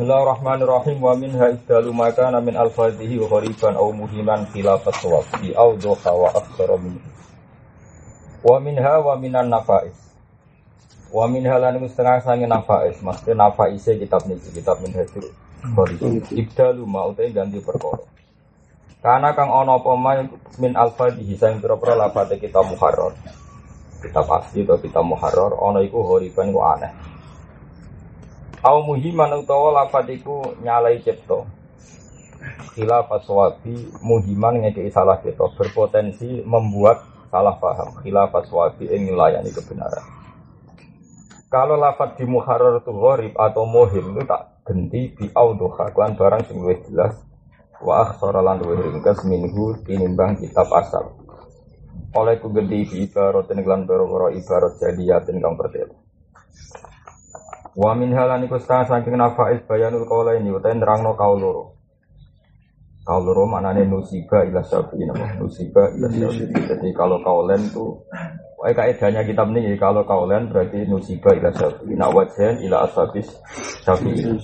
Bismillahirrahmanirrahim. Wa minha iddalu maka min al-fadhihi wa ghariban aw muhiman khilafat wafi aw doha wa aktsara min wa minha wa minan nafais. Wa minha lan setengah sange nafais. Maksudnya nafaise kitab niki kitab min hadir ibdalu ma utai ganti perkara. Karena kang ono apa min al-fadhihi sang pira-pira lafate kitab muharrar. Kitab asli atau kitab muharrar ono iku ghariban ku aneh Au muhiman utawa lafat iku nyalai cipta. Khilafat sawabi muhiman ngekei salah cipta berpotensi membuat salah paham. Khilafat sawabi ing nyulayani kebenaran. Kalau lafat di muharrar itu gharib atau muhim itu tak genti di auduha kuan barang sing luwih jelas wa akhsara lan luwih ringkas minhu tinimbang kitab asal. Oleh ku genti di ibarat lan boro ibarat jadiyatin kang pertelo. Wa min halan setengah saking nafais bayanul kaula ini utai nerangno kaul loro. Kaul loro maknane nusiba ila syafi'i nama nusiba ila syafi'i. Jadi kalau kaulen tuh Wah, kaidahnya kitab ini kalau kaulen berarti nusiba ila syafi'i. Nak wajan ila asabis syafi'i.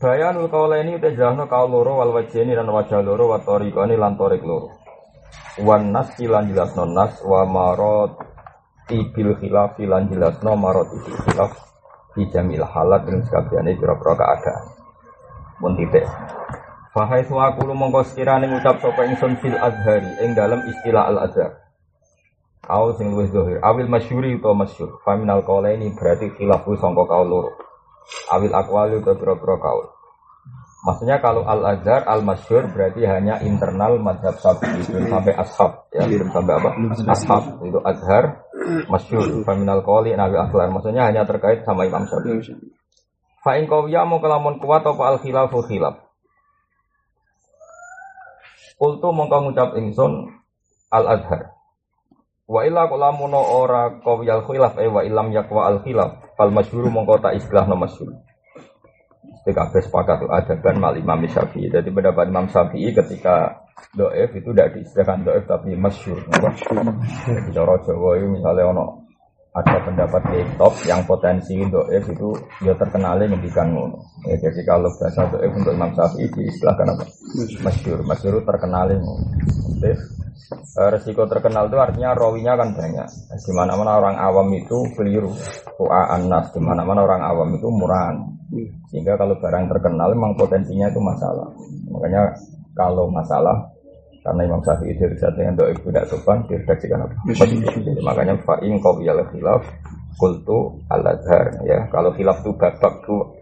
Bayanul kaula ini utai jelasno kaul wal wajeni dan wajah loro wa tariqani loro. Wan nas lan jelasno nas wa marot ibil khilaf lan jelasno marot ibil khilaf di jamil halat dan sekabiane pira-pira keadaan. Pun titik. Fahai suwaku lu mongko sekirane ngucap sapa ingsun fil azhari ing dalam istilah al azhar Kau sing luwih zahir awil masyuri utawa masyhur faminal ini berarti khilafu sangka kaul loro. Awil aqwali utawa pira-pira kaul Maksudnya kalau al azhar al masyur berarti hanya internal madhab sapi itu sampai ashab ya. Belum sampai apa? Ashab itu azhar masyur faminal koli nabi akhlak. Maksudnya hanya terkait sama imam syafi'i. Fa in qawiya mau kelamun kuat apa al khilafu khilaf. Kultu mongko ngucap ingsun al azhar. Wa illa kalamun ora qawiyal khilaf eh wa ilam yakwa al khilaf. Fal masyhur mongko tak istilah no masyhur. PKB sepakat ada kan mal Imam Syafi'i. Jadi pendapat Imam Syafi'i ketika doef itu tidak diistilahkan doef tapi masyur. Jadi cara Jawa itu misalnya ono ada pendapat top yang potensi doef itu ya terkenalnya ngendikan ngono. Ya, jadi kalau bahasa doef untuk Imam Syafi'i diistilahkan apa? Masyur. Masyur terkenalnya ngono. Eh, resiko terkenal itu artinya rawinya kan banyak. Di mana-mana orang awam itu keliru. Ku'a anas. Di mana-mana orang awam itu murahan. Sehingga kalau barang terkenal memang potensinya itu masalah. Makanya kalau masalah karena Imam Syafi'i saat dengan doa tidak sopan diredaksikan apa? Makanya fa'in kau biar khilaf kultu al azhar ya. Kalau khilaf itu babak tuh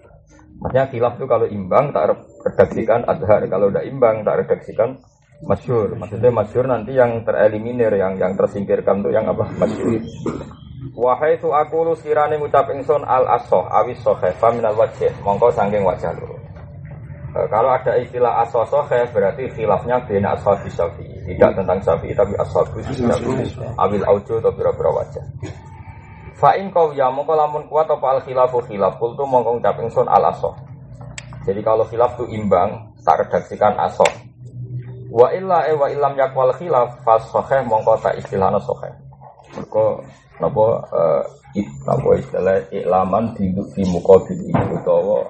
Maksudnya khilaf itu kalau imbang tak redaksikan azhar, kalau udah imbang tak redaksikan masyur. Maksudnya masyur nanti yang tereliminir, yang yang tersingkirkan tuh yang apa? Masyur. Wahai su aku lu sekirane ngucap ingsun al asoh awis sohe faminal wajah mongko sangking wajah lu. E, kalau ada istilah asoh sohe berarti khilafnya bina asoh syafi'i tidak tentang syafi'i tapi asoh syafi'i awil aujo atau bira-bira wajah. Fa'in kau ya mongko lamun kuat apa al khilafu khilaf kultu mongko ngucap ingsun al asoh. Jadi kalau khilaf itu imbang tak redaksikan asoh. Wa illa e wa illam yakwal khilaf fas sohe mongko tak istilahnya sohe. Mereka napa uh, napa istilah iklaman di di mukabil ini utawa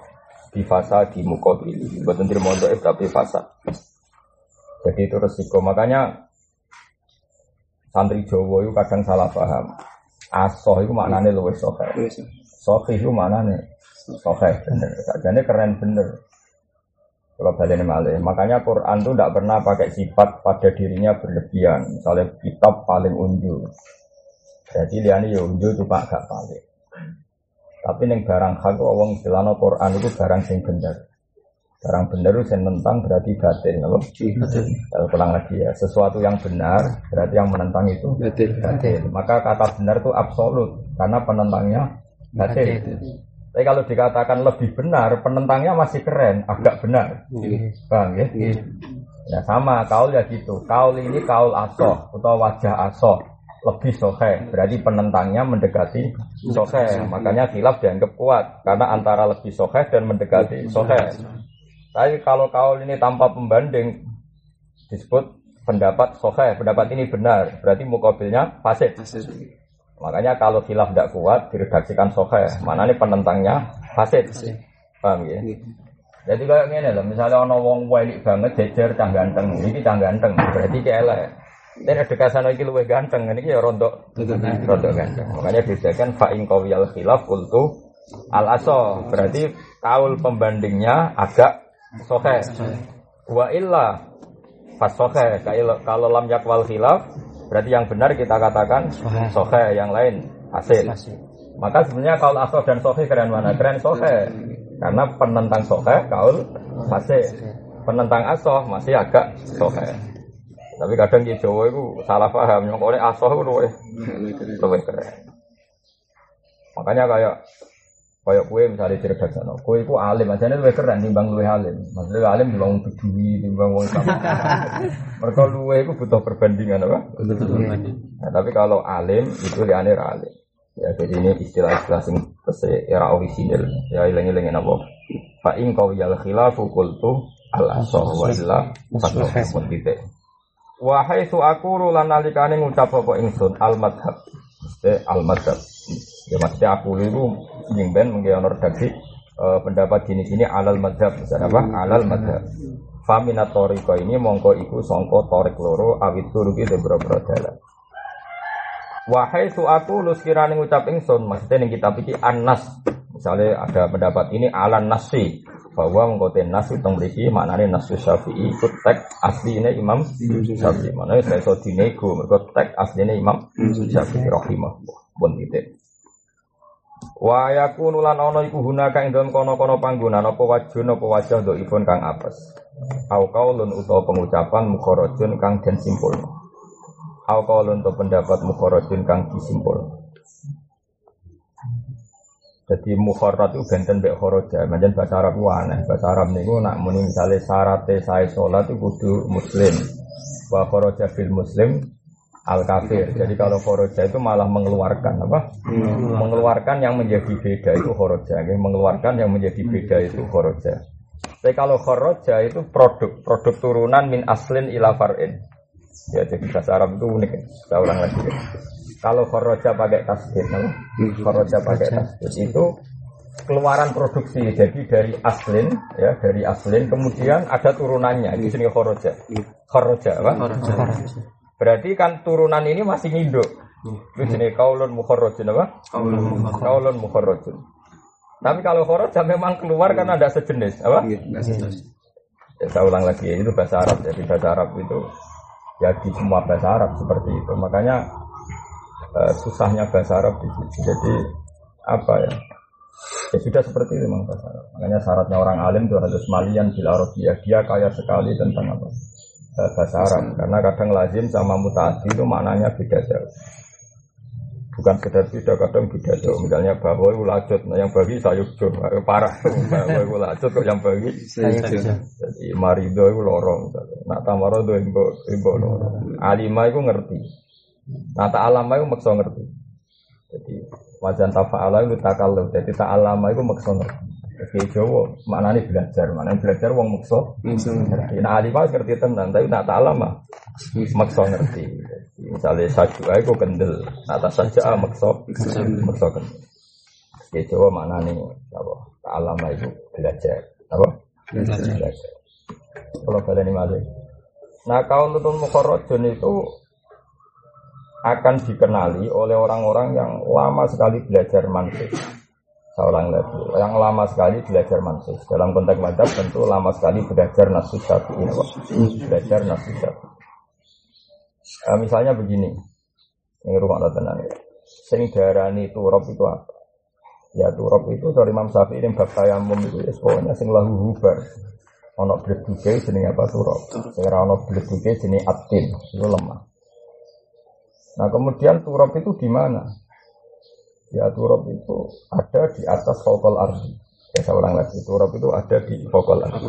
di fasa di mukabil ini bukan terima tapi fasa. Jadi itu resiko. Makanya santri Jawa itu kadang salah paham. Asoh itu maknanya luwes sohe sohe itu maknanya sohe bener. Jadi keren bener kalau balik malih makanya Quran itu tidak pernah pakai sifat pada dirinya berlebihan misalnya kitab paling unjul jadi liane yo unjuk cuma gak balik. Tapi neng barang hak wong istilahno Quran itu barang sing bener. Barang bener itu yang menentang berarti batin, kalau Kalau pulang lagi ya, sesuatu yang benar berarti yang menentang itu batin. Maka kata benar itu absolut karena penentangnya batin. Tapi kalau dikatakan lebih benar, penentangnya masih keren, agak benar. Bang ya? Ya sama, kaul ya gitu. Kaul ini kaul asoh atau wajah asoh. Lebih sohe. Berarti penentangnya mendekati sohe. Makanya khilaf dianggap kuat. Karena antara lebih sohe dan mendekati sohe. Tapi kalau kaul ini tanpa pembanding disebut pendapat sohe. Pendapat ini benar. Berarti mukabilnya fasid makanya kalau khilaf tidak kuat diredaksikan sohe mana ini penentangnya fasid Paham ya? Jadi kayak gini loh, misalnya ono wong wali banget jejer cah ganteng, ini cah ganteng, berarti kayak lah. Dan ada kasan lagi luwe ganteng, ini ya rontok, rontok ganteng. Makanya bedakan fa'ing kawiyal khilaf kultu al aso, berarti kaul pembandingnya agak sohe. Wa illa pas sohe, kalau lam yakwal khilaf, berarti yang benar kita katakan sohe, yang lain hasil. Maka sebenarnya kaul aso dan sohe keren mana? Keren sohe. Karena penentang sohe kaul masih penentang asoh masih agak sohe. Tapi kadang di Jawa itu salah paham, yang oleh asoh itu lebih keren. Makanya kayak kayak kue misalnya cerdas no, kue itu alim, aja lebih keren timbang luwe alim. Maksudnya alim timbang peduli, timbang wong sama. Mereka luwe itu butuh perbandingan apa? Nah, tapi kalau alim itu liane alim. Ya jadi ini istilah-istilah sing era orisinil. Ya ilang-ilangin apa? Fa in qawiyal khilafu qultu al asah wa illa fatwa titik. Wa haitsu aqulu lan nalikane ngucap apa ingsun al madhab. Al madhab. Ya mesti aku itu nyimpen mengke ono redaksi eh, pendapat gini-gini alal madhab. Misalnya apa? Alal madhab. Faminat toriko ini mongko iku songko torik loro awit turuki de boro dalan. Wahai su aku lu sekiranya ngucap ingsun maksudnya ning kitab iki anas misalnya ada pendapat ini ala nasi bahwa mengkote nas itu memiliki maknanya nasu syafi'i ikut teks aslinya imam syafi'i mana saya so dinego mereka teks aslinya imam syafi'i rahimah pun titik Wa yakunu lan ana iku hunaka ing dalem kono-kono panggonan apa wajun apa wajah do ipun kang apes. Au kaulun utawa pengucapan mukharajun kang den simpulno. Au kaulun to pendapat mukharajun kang disimpul. Jadi mukharat itu benten mbek kharaja. Manjen bahasa Arab ku. Bahasa Arab niku nak muni misale syaratnya saya sholat itu kudu muslim. Wa kharaja fil muslim al kafir. Jadi kalau kharaja itu malah mengeluarkan apa? Mengeluarkan yang menjadi beda itu kharaja. Mengeluarkan yang menjadi beda itu kharaja. Tapi kalau kharaja itu produk, produk turunan min aslin ila far'in. Ya jadi bahasa Arab itu unik. Saya ulang lagi. Ya. Kalau kharaja pakai tasdid, no? kharaja pakai tasdid itu keluaran produksi. Jadi dari aslin, ya dari aslin, kemudian ada turunannya. Di sini kharaja. Kharaja, apa? Berarti kan turunan ini masih nginduk. Itu jenis kaulun mukharrajun apa? Kaulun mukharrajun. Tapi kalau kharaja memang keluar kan ada sejenis, apa? Ya, saya ulang lagi, itu bahasa Arab. Jadi bahasa Arab itu ya di semua bahasa Arab seperti itu. Makanya uh, susahnya bahasa Arab di situ. Jadi apa ya? Ya sudah seperti itu memang bahasa Arab. Makanya syaratnya orang alim itu harus malian bil Arabiyah. Dia kaya sekali tentang apa? Uh, bahasa Arab. Karena kadang lazim sama mutaati itu maknanya beda jauh. Bukan sekedar beda, kadang beda jauh. Misalnya bahwa itu lajut, nah yang bagi sayukjo, parah. bahwa itu lajut kok yang bagi sayukjo. Jadi marido itu lorong. Nak tamaro itu imbo lorong. Alimah itu ngerti. Nah ta'alama itu maksa ngerti. Jadi wajan tafa'ala itu takallu. Jadi ta'alama itu maksa ngerti. Oke Jawa maknanya belajar, maknanya belajar wong ngerti. Nah alimah ngerti tenan, tapi tak ta'alama maksa ngerti. Jadi, misalnya sajua itu kendel, nah tak saja maksa maksa kendel. Oke Jawa maknanya apa? Ta'alama itu belajar. Apa? Belajar. Kalau kalian ini Nah kalau untuk mukharrajun itu akan dikenali oleh orang-orang yang lama sekali belajar mantik. Seorang lagi, yang lama sekali belajar mantik. Dalam konteks madhab tentu lama sekali belajar nasus ini Belajar nasus syafi'i. Nah, misalnya begini, ini rumah tenang ya. Sing darani turab itu apa? Ya turab itu dari Imam Syafi'i yang bab tayamum itu ya sing lahu hubar. Ono bleduke jenenge apa turab. Sing ora ono bleduke atin, itu lemah. Nah kemudian turab itu di mana? Ya turab itu ada di atas fokal ardi. Ya saya ulang lagi, turab itu ada di fokal ardi.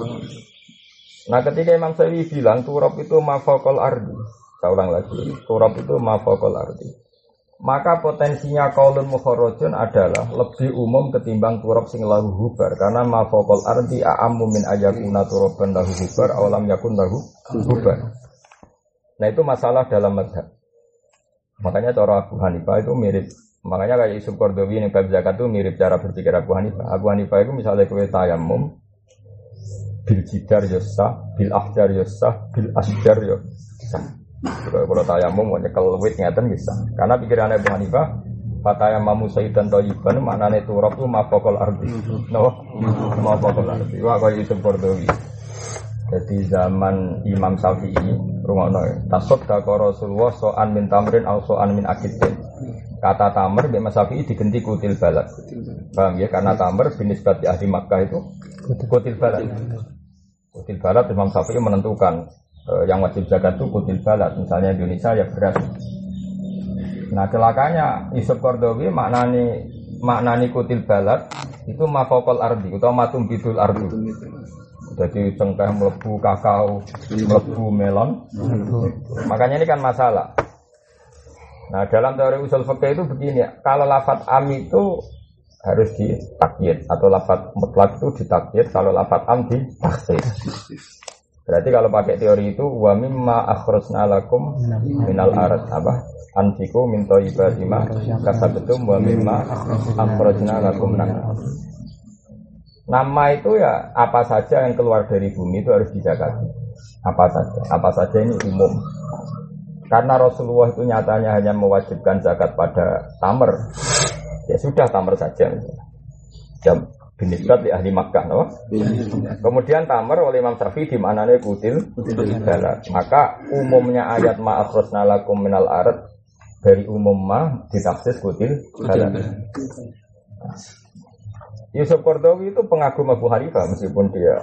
Nah ketika Imam Syafi'i bilang turab itu mafokal ardi, saya ulang lagi, turab itu mafokal ardi. Maka potensinya kaulun mukharrajun adalah lebih umum ketimbang turab sing lahu hubar karena mafokal ardi a'ammu min ayakuna turaban lahu hubar awalam yakun lahu hubar. Nah itu masalah dalam madhab. Makanya cara Abu Hanifah itu mirip Makanya kayak Yusuf Kordowi ini bab zakat itu mirip cara berpikir Abu Hanifah. Abu Hanifah itu misalnya kue tayamum, bil jidar yosa, bil ahjar yosa, bil asjar yosa. Kalau tayamum mau nyekel wit ngeten bisa. Karena pikirannya Abu Hanifah, Fataya mamu sayyidan toyiban maknanya turab itu mafokol ardi. No, mafokol ardi. Wah kayak Yusuf Kordowi. Jadi zaman Imam Syafi'i, rumah noy, tasod dakor Rasulullah so'an min tamrin au so'an min akidin. Kata tamer di Mas Syafi'i diganti kutil balat. Paham ya? Karena tamer binisbat di ahli Makkah itu kutil balat. Kutil balat Imam Syafi'i menentukan eh, yang wajib zakat itu kutil balat. Misalnya Indonesia ya beras. Nah celakanya Yusuf Kordowi maknani maknani kutil balat itu mafokol ardi atau matum bidul ardi. Jadi cengkeh melebu kakao, melebu melon. Makanya ini kan masalah. Nah dalam teori usul fikih itu begini, kalau lafat am itu harus ditakyid atau lafat mutlak itu ditakyid, kalau lafat am ditaksir. Berarti kalau pakai teori itu wa mimma akhrajna lakum minal arat apa? Anfiku min thayyibati ma kasabatum wa mimma akhrajna lakum Nama itu ya apa saja yang keluar dari bumi itu harus dijaga. Apa saja, apa saja ini umum. Karena Rasulullah itu nyatanya hanya mewajibkan zakat pada tamer. Ya sudah tamer saja. Jam binisbat di ahli Makkah, no? Kemudian tamer oleh Imam Syafi'i di mana kutil. Maka umumnya ayat maaf lakum minal arat dari umum ma ditafsir kutil. Yusuf Kordowi itu pengagum Abu Hanifah meskipun dia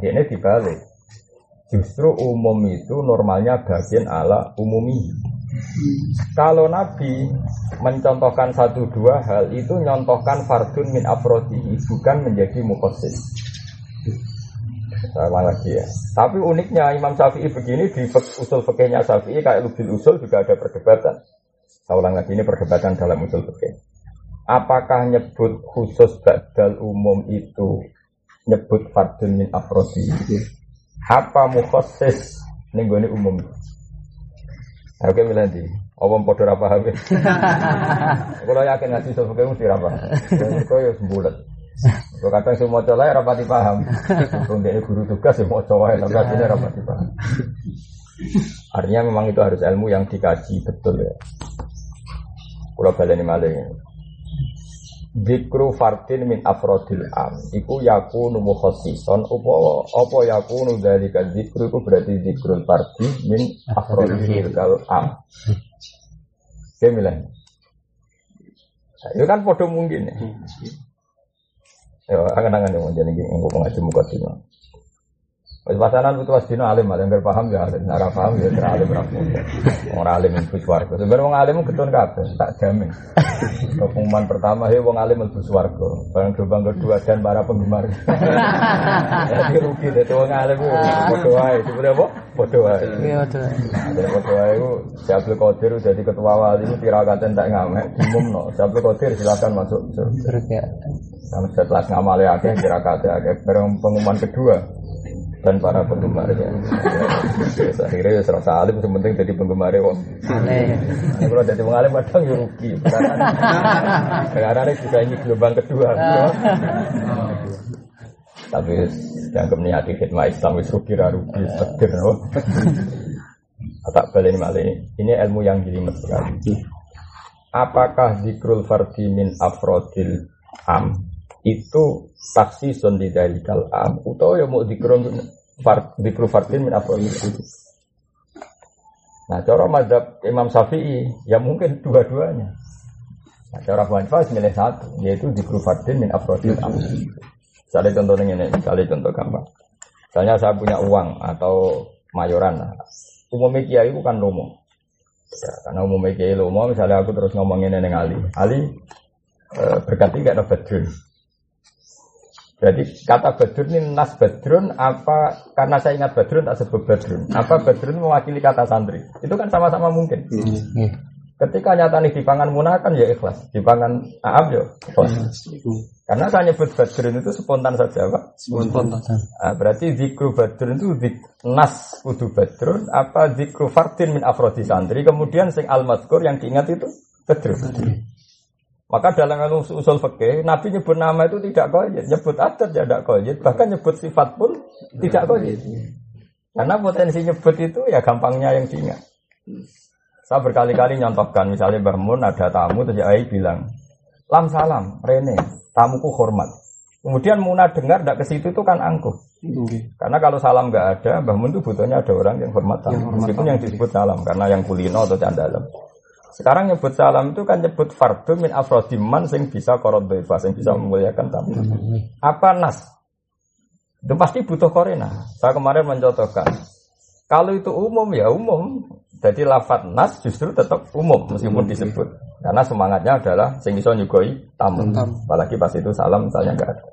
dia ini dibalik. Justru umum itu normalnya bagian ala umumi. Kalau Nabi mencontohkan satu dua hal itu nyontohkan fardun min afrodi bukan menjadi mukosis. Saya lagi ya. Tapi uniknya Imam Syafi'i begini di usul fikihnya Syafi'i kayak lubil usul juga ada perdebatan. Saya ulang lagi ini perdebatan dalam usul fikih. Apakah nyebut khusus badal umum itu nyebut fardun min afrodi? Apa mukhasis ning gone umum. Oke milih Apa padha ra paham. Kalau yakin ngaji sapa kae mesti ra paham. Kok ya sembulat. Kok kadang sing maca lae ra pati paham. Wong guru tugas ya maca wae tapi asline ra pati paham. Artinya memang itu harus ilmu yang dikaji betul ya. Kalau baleni malih. Dikru fardin min afrodil am. Iku yakunu mukhosison Opo, opo yakunu dari dikru Iku berarti dikrul fardin min afrodil kal am. Oke milah Itu kan podo mungkin. Ya Ya, angan-angan yang ini Ngomong aja muka Wis pasanan putu alim, alim biar paham ya alim, nara paham ya kira alim rapuh. Orang alim itu swarga. Sebenarnya orang alim ketun kabeh, tak jamin. Pengumuman pertama ya orang alim itu swarga. Barang gelombang kedua dan para penggemar. Jadi rugi deh orang alim bodoh wae. Sebenarnya apa? Bodoh wae. Iya bodoh. Jadi bodoh wae itu Syabul Qadir jadi ketua wali itu tirakaten tak ngamek. Syabul Qadir silakan masuk surga. Sama setelah ngamal ya akhirnya tirakaten akhirnya barang pengumuman kedua dan para penggemarnya. Ya, akhirnya ya serasa alim, yang penting jadi penggemar wong. Ini kalau jadi pengalim kadang ya rugi. Karena ini juga ini gelombang kedua. Tapi dianggap niati khidmah Islam wis rugi rugi seger. Tak balik malah ini. Ini ilmu yang jelimet sekali. Apakah zikrul fardi min afrodil am itu taksi di dari am. Atau ya mau far, dikru fardin min itu nah cara madhab Imam Syafi'i ya mungkin dua-duanya. Nah, cara Abu milih satu yaitu dikru fardin min afrodil am. Misalnya contohnya ini misalnya contoh gampang. Misalnya saya punya uang atau mayoran. Nah, umumnya kiai itu kan lomo. Ya, karena umumnya kiai lomo misalnya aku terus ngomongin ini Ali. Ali eh, berkati gak dapat Berarti kata badrun ini nas badrun apa karena saya ingat badrun tak sebut badrun. Apa badrun mewakili kata santri? Itu kan sama-sama mungkin. Hmm. Ketika nyata nih dipangan munah kan ya ikhlas, dipangan aab ya ikhlas. Karena saya nyebut badrun itu spontan saja, Pak. Spontan. Nah, berarti zikru badrun itu zik, nas kudu badrun apa zikru fardin min afrodi santri. Kemudian sing al yang diingat itu badrun. Maka dalam usul fikih, Nabi nyebut nama itu tidak koyit, nyebut adat ya tidak koyit, bahkan nyebut sifat pun tidak koyit. Karena potensi nyebut itu ya gampangnya yang diingat. Saya berkali-kali nyontohkan, misalnya Mbah Mun ada tamu, terus Ai bilang, Lam salam, Rene, tamuku hormat. Kemudian Muna dengar tidak ke situ itu kan angkuh. Karena kalau salam nggak ada, Mbah Mun itu butuhnya ada orang yang hormat tamu. Meskipun yang disebut salam, karena yang kulino atau candalem. Sekarang nyebut salam itu kan nyebut fardu min afrodiman sing bisa korodeva, sing bisa memuliakan tamu. Apa nas? Itu pasti butuh korena. Saya kemarin mencontohkan. Kalau itu umum ya umum. Jadi lafat nas justru tetap umum meskipun disebut. Karena semangatnya adalah sing bisa nyugoi tamu. Apalagi pas itu salam misalnya enggak ada.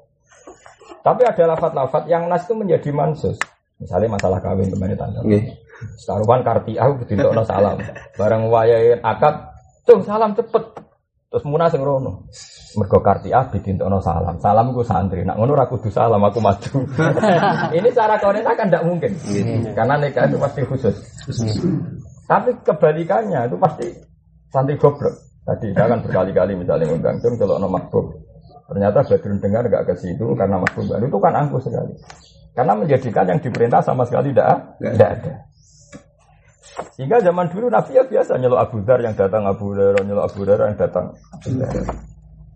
Tapi ada lafat-lafat yang nas itu menjadi mansus. Misalnya masalah kawin kemarin tanda. Saruan karti aku ditokno salam. Barang wayahe akad, "Cung, salam cepet." Terus munah sing rono. Mergo karti ah ditokno salam. Salam ku santri. Nak ngono ora kudu salam aku maju. Ini cara koordinat kan tidak mungkin. Karena nikah itu pasti khusus. Tapi kebalikannya itu pasti santri goblok. Tadi saya kan berkali-kali misalnya ngundang cung kalau no makbub. Ternyata Badrun dengar gak ke situ karena makbub itu kan angkuh sekali. Karena menjadikan yang diperintah sama sekali tidak ada. Sehingga zaman dulu Nabi ya biasa nyelok Abu Dhar yang datang Abu Dhar, nyelok Abu Dhar yang datang Abu.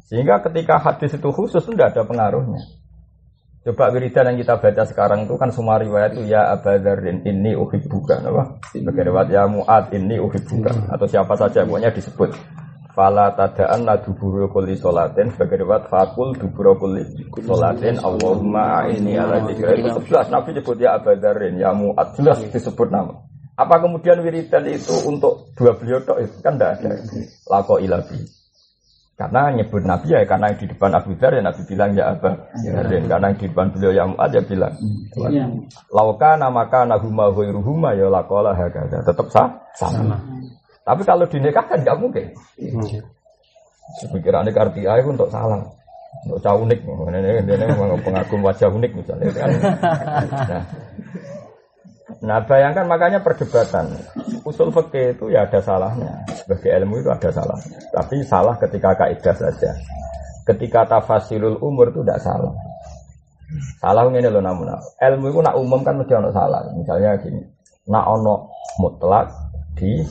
Sehingga ketika hadis itu khusus tidak ada pengaruhnya. Coba wiridan yang kita baca sekarang itu kan semua riwayat itu ya Abadarin ini uhibbuka apa? Sebagai riwayat ya Mu'ad ini uhibbuka atau siapa saja pokoknya disebut. Fala tadaan la duburu kulli solatin sebagai riwayat fakul duburu kulli solatin Allahumma ini ala dzikra itu sebelas Nabi sebut ya Abadarin ya Mu'ad jelas disebut nama. Apa kemudian wiridan itu untuk dua beliau tok itu kan tidak ada. Lako ilabi. Karena nyebut Nabi ya karena yang di depan Abu Dhar ya Nabi bilang ya apa ya, karena yang di depan beliau yang Mu'ad ya bilang ya. lauka namaka nahuma huiruhuma ya lakola hakada tetap sah sama. Tapi kalau dinikahkan nggak mungkin. Pikirannya karti air untuk salam untuk cah unik, ini, ini, ini pengagum wajah unik misalnya kan. Nah, Nah bayangkan makanya perdebatan usul fikih itu ya ada salahnya sebagai ilmu itu ada salahnya. Tapi salah ketika kaidah saja. Ketika tafasilul umur itu tidak salah. Salah ini loh namun ilmu itu nak umum kan mesti ono salah. Misalnya gini, nak ono mutlak di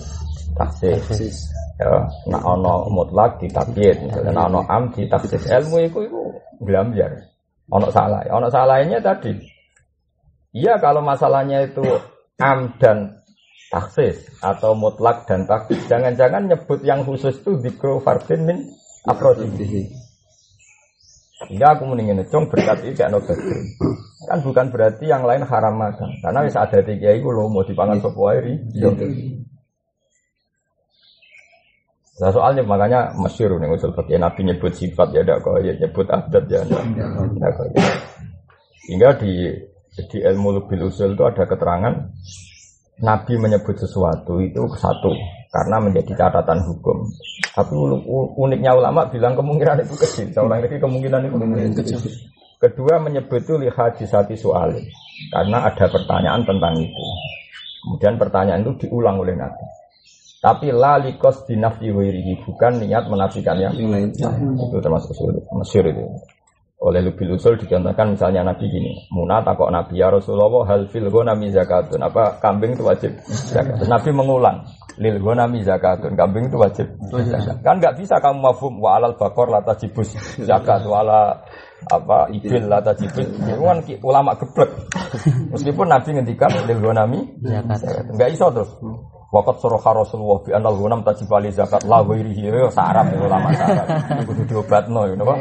taksis. Ya, nak ono mutlak di tabiat, misalnya nak ono am di taksis. Ilmu itu itu gelamjar. Ono salah. Ono salahnya tadi Iya kalau masalahnya itu am dan taksis atau mutlak dan taksis. Jangan-jangan nyebut yang khusus itu dikro fardin min afrodisi. Hingga aku mendingin cung berkat ini gak Kan bukan berarti yang lain haram makan. Karena bisa ada tiga itu lo mau dipangan sopo airi. Nah soalnya makanya masyur nih usul fakir Nabi nyebut sifat ya ada kau ya nyebut adat ya ada. Hingga di jadi ilmu lebih usul itu ada keterangan Nabi menyebut sesuatu itu satu karena menjadi catatan hukum. Tapi uniknya ulama bilang kemungkinan itu kecil. Saya ulang lagi kemungkinan itu kecil. Kedua menyebut itu lihat di satu soal karena ada pertanyaan tentang itu. Kemudian pertanyaan itu diulang oleh Nabi. Tapi lalikos dinafi bukan niat menafikan yang lain. Itu termasuk usul Mesir itu oleh lebih usul dicontohkan misalnya Nabi gini Muna takok Nabi ya Rasulullah hal fil nami zakatun. Apa kambing itu wajib zakat Nabi mengulang lil nami zakatun. Kambing itu wajib zakat. kan nggak bisa kamu mafhum wa alal bakor lata jibus zakat wala apa ibil lata jibus itu kan ulama geblek meskipun Nabi ngendikan lil nami zakat nggak iso terus Wakat soroha Rasulullah bi anal gunam tajibali zakat la ghairihi sarap ulama sarap. Kudu diobatno ya napa.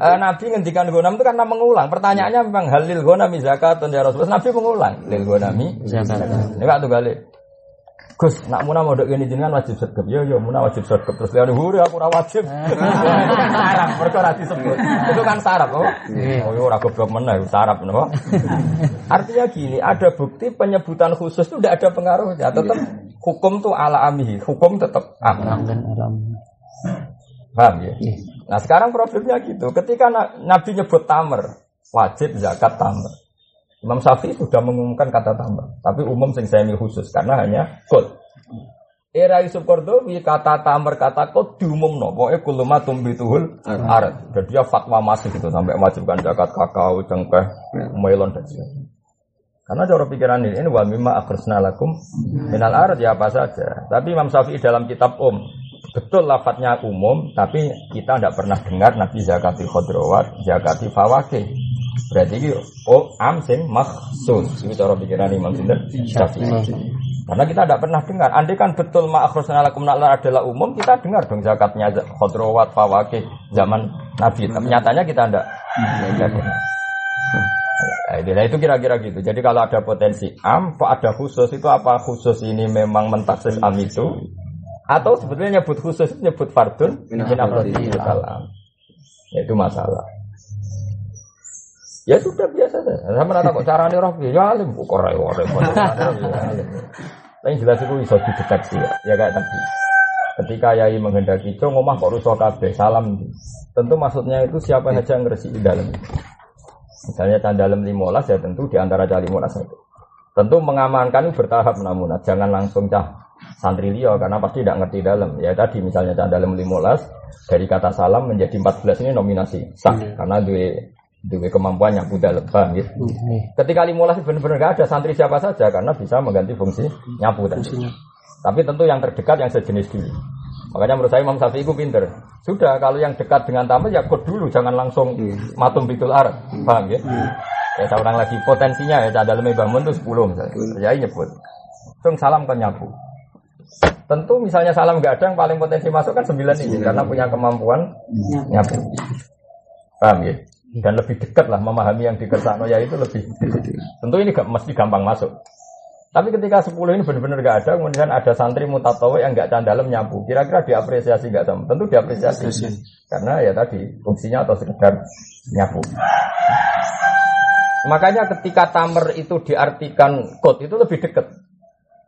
Eh Nabi ngendikan gunam itu karena mengulang. Pertanyaannya memang halil gunami zakat ya Rasulullah. Nabi mengulang lil gunami zakat. Kak tuh kali. Gus, nak muna mau ini jenengan wajib sergap. Yo yo muna wajib sergap. Terus dia huri aku ora wajib. sarap, mereka ora disebut. Itu kan sarap, oh. Oh, yo ora goblok meneh, sarap napa? Artinya gini, ada bukti penyebutan khusus itu tidak ada pengaruhnya. Tetap Hukum tuh ala amihi, hukum tetap am. Paham ya? Iya. Nah sekarang problemnya gitu, ketika Nabi nyebut tamer, wajib zakat tamer. Imam Syafi'i sudah mengumumkan kata tamer, tapi umum sing saya khusus karena hanya kod. Era Yusuf Kordowi kata tamer kata kok diumum no, pokoknya kulumatum bituhul arat. Dan dia fatwa masih gitu sampai wajibkan zakat kakao, cengkeh, melon dan sebagainya. Karena cara pikiran ini, ini wa mimma akhrisna lakum minal arat ya apa saja. Tapi Imam Syafi'i dalam kitab Om betul lafadznya umum, tapi kita tidak pernah dengar Nabi zakati khodrowat, zakati fawake. Berarti ini oh am sing maksus. Itu cara pikiran Imam Syafi'i. Karena kita tidak pernah dengar. Andai kan betul ma'akhrusna lakum adalah umum, kita dengar dong zakatnya khodrowat, fawakih, zaman Nabi. Tapi nyatanya kita tidak. Nah, itu kira-kira gitu. Jadi kalau ada potensi am, kok ada khusus itu apa khusus ini memang mentaksis am itu? Atau sebetulnya nyebut khusus itu nyebut fardun alam. Ya, itu masalah. Ya sudah biasa saja. Sama nana kok caranya roh ya alim kok ora ora. Tapi jelas itu bisa dideteksi ya. Ya kayak tadi. Ketika Yai menghendaki itu ngomah kok rusak kabeh salam. Tentu maksudnya itu siapa saja yang ngeresi di dalam. Misalnya candalem limolas ya tentu di antara cah limolas itu. Tentu mengamankan itu bertahap namun jangan langsung cah santri liya karena pasti tidak ngerti dalam. Ya tadi misalnya candalem limolas dari kata salam menjadi 14 ini nominasi sah iya. karena dua Dua kemampuan nyapu dalam, paham ya? Ketika limulas benar-benar gak ada santri siapa saja karena bisa mengganti fungsi nyapu tadi. Tapi tentu yang terdekat yang sejenis dulu. Makanya menurut saya Imam Syafi'i itu pinter. Sudah kalau yang dekat dengan tamu ya kod dulu, jangan langsung matum bitul ar, paham ya? Ya saya ulang lagi potensinya ya dalam bangun itu 10 misalnya. Ya nyebut. Tung salam ke nyapu. Tentu misalnya salam gak ada yang paling potensi masuk kan sembilan ini karena punya kemampuan nyapu. Paham ya? Dan lebih dekat lah memahami yang dikersakno ya itu lebih tentu ini gak mesti gampang masuk. Tapi ketika 10 ini benar-benar gak ada kemudian ada santri mutatawa yang gak dalam nyapu kira-kira diapresiasi gak sama? Tentu diapresiasi. Karena ya tadi fungsinya atau sekedar nyapu. Makanya ketika tamer itu diartikan kot itu lebih dekat.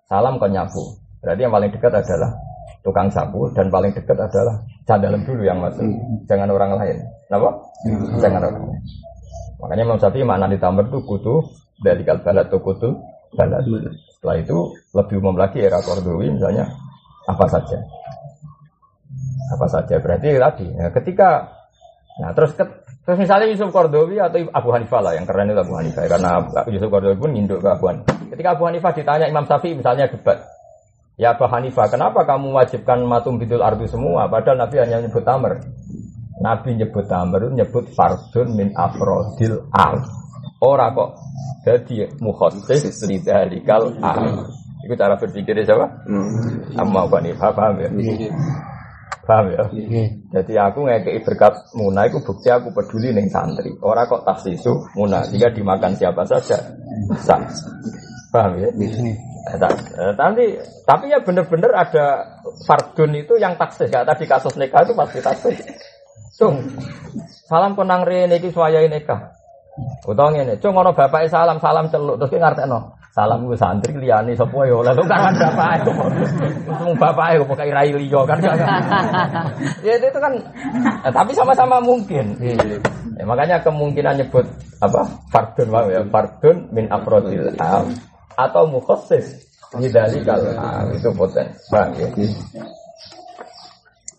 Salam ke nyapu. Berarti yang paling dekat adalah tukang sapu dan paling dekat adalah dalam dulu yang masuk, hmm. jangan orang lain. Kenapa? Hmm. Jangan orang lain. Makanya Imam Syafi'i makna ditambah itu kutu dari kalbalat atau kutu balat. Setelah itu lebih umum lagi era Kordowi misalnya apa saja. Apa saja berarti tadi ya, ketika nah terus ke, terus misalnya Yusuf Kordowi atau Abu Hanifah lah yang keren itu Abu Hanifah karena Yusuf Kordowi pun induk ke Abu Hanifah. Ketika Abu Hanifah ditanya Imam Syafi'i misalnya debat, Ya Abu Hanifah, kenapa kamu wajibkan matum bidul ardu semua? Padahal Nabi hanya nyebut tamar. Nabi nyebut tamar, nyebut fardun min afrodil al. Ora kok jadi mukhassis lidalikal al. Itu cara berpikir siapa? Hmm. Amma Hanifah, paham ya? Iya. Paham ya? Jadi aku ngekei berkat muna itu bukti aku peduli nih santri. Orang kok taksisu muna, jika dimakan siapa saja. Sah. Paham ya? Eh, eh, nanti tapi ya bener-bener ada fardun itu yang taksis ya tadi kasus nikah itu pasti taksis. Cung, salam konang rene iki suwayahe nikah. Utawa ngene, cung ngono bapake salam salam celuk terus ki ngartekno. Salam gue santri liyane sapa ya lalu kan bapake. Wong bapake kok pokoke rai liya kan. ya itu kan eh, tapi sama-sama mungkin. Ya, makanya kemungkinan nyebut apa? Fardun ya, fardun min afrodil am atau mukhassis hidali kalau nah, itu potensi bang ya.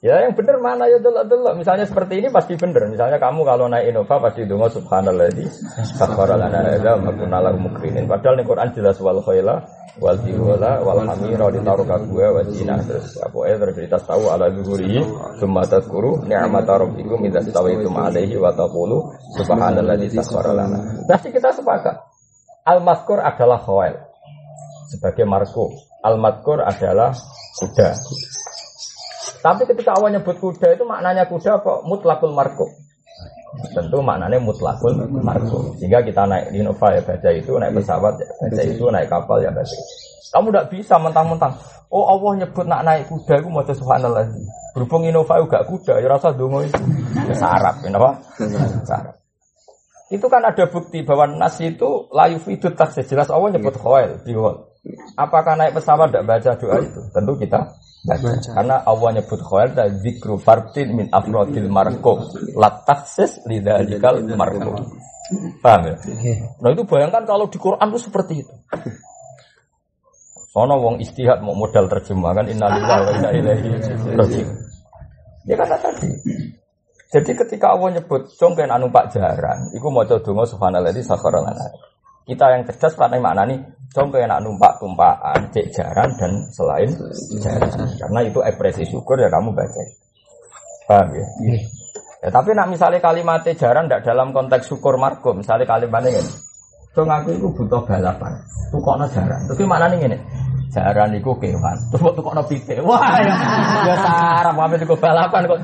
Ya yang benar mana ya dulu dulu. Misalnya seperti ini pasti benar. Misalnya kamu kalau naik Innova pasti dengar Subhanallah di sakhara lana ada lahu mukrinin. Padahal nih Quran jelas wal khaila wal tiwala wal hamira ditaruh gue wa zina terus apa ya terus kita tahu ala zuhuri cuma tadkuru ni'mat rabbikum idza stawaitum alaihi wa subhanallah di sakhara lana. Pasti kita sepakat. Al-Maskur adalah khawail sebagai marko. Al-Maskur adalah kuda. Tapi ketika awal nyebut kuda itu maknanya kuda apa? Mutlakul marko. Tentu maknanya mutlakul marko. Sehingga kita naik di Nova ya baca itu, naik pesawat ya baca itu, naik kapal ya baca. Kamu tidak bisa mentang-mentang. Oh Allah nyebut nak naik kuda, aku mau subhanallah. Berhubung Innova juga kuda, ya rasa dungo itu. Ya sarap, kenapa? Sarap. Itu kan ada bukti bahwa nas itu layu itu tak jelas Allah nyebut biwal. Apakah naik pesawat tidak baca doa itu? Tentu kita baca. baca. Karena Allah nyebut khawail dan zikru fartin min afrodil marko lataksis lidalikal marko. Paham ya? Nah itu bayangkan kalau di Quran itu seperti itu. Sono wong istihad mau modal terjemah kan innalillahi wa inna ilaihi raji'un. Ya kata tadi. Jadi ketika Allah nyebut congken anu Pak Jaran, iku maca donga subhanalladzi sakhara lana. Kita yang cerdas pada mana nih? Congken anu numpak tumpaan, cek jaran dan selain jaran. Karena itu ekspresi syukur ya kamu baca. Paham ya? Ya, tapi nak misalnya kalimat jaran tidak dalam konteks syukur marco, misalnya kalimatnya ini, Dong aku itu butuh balapan. Tukokno jaran. Tapi mana nih ini? Jaran itu kewan. Terus kok tukokno pite. Wah, ya, ya sarap apa itu balapan kok.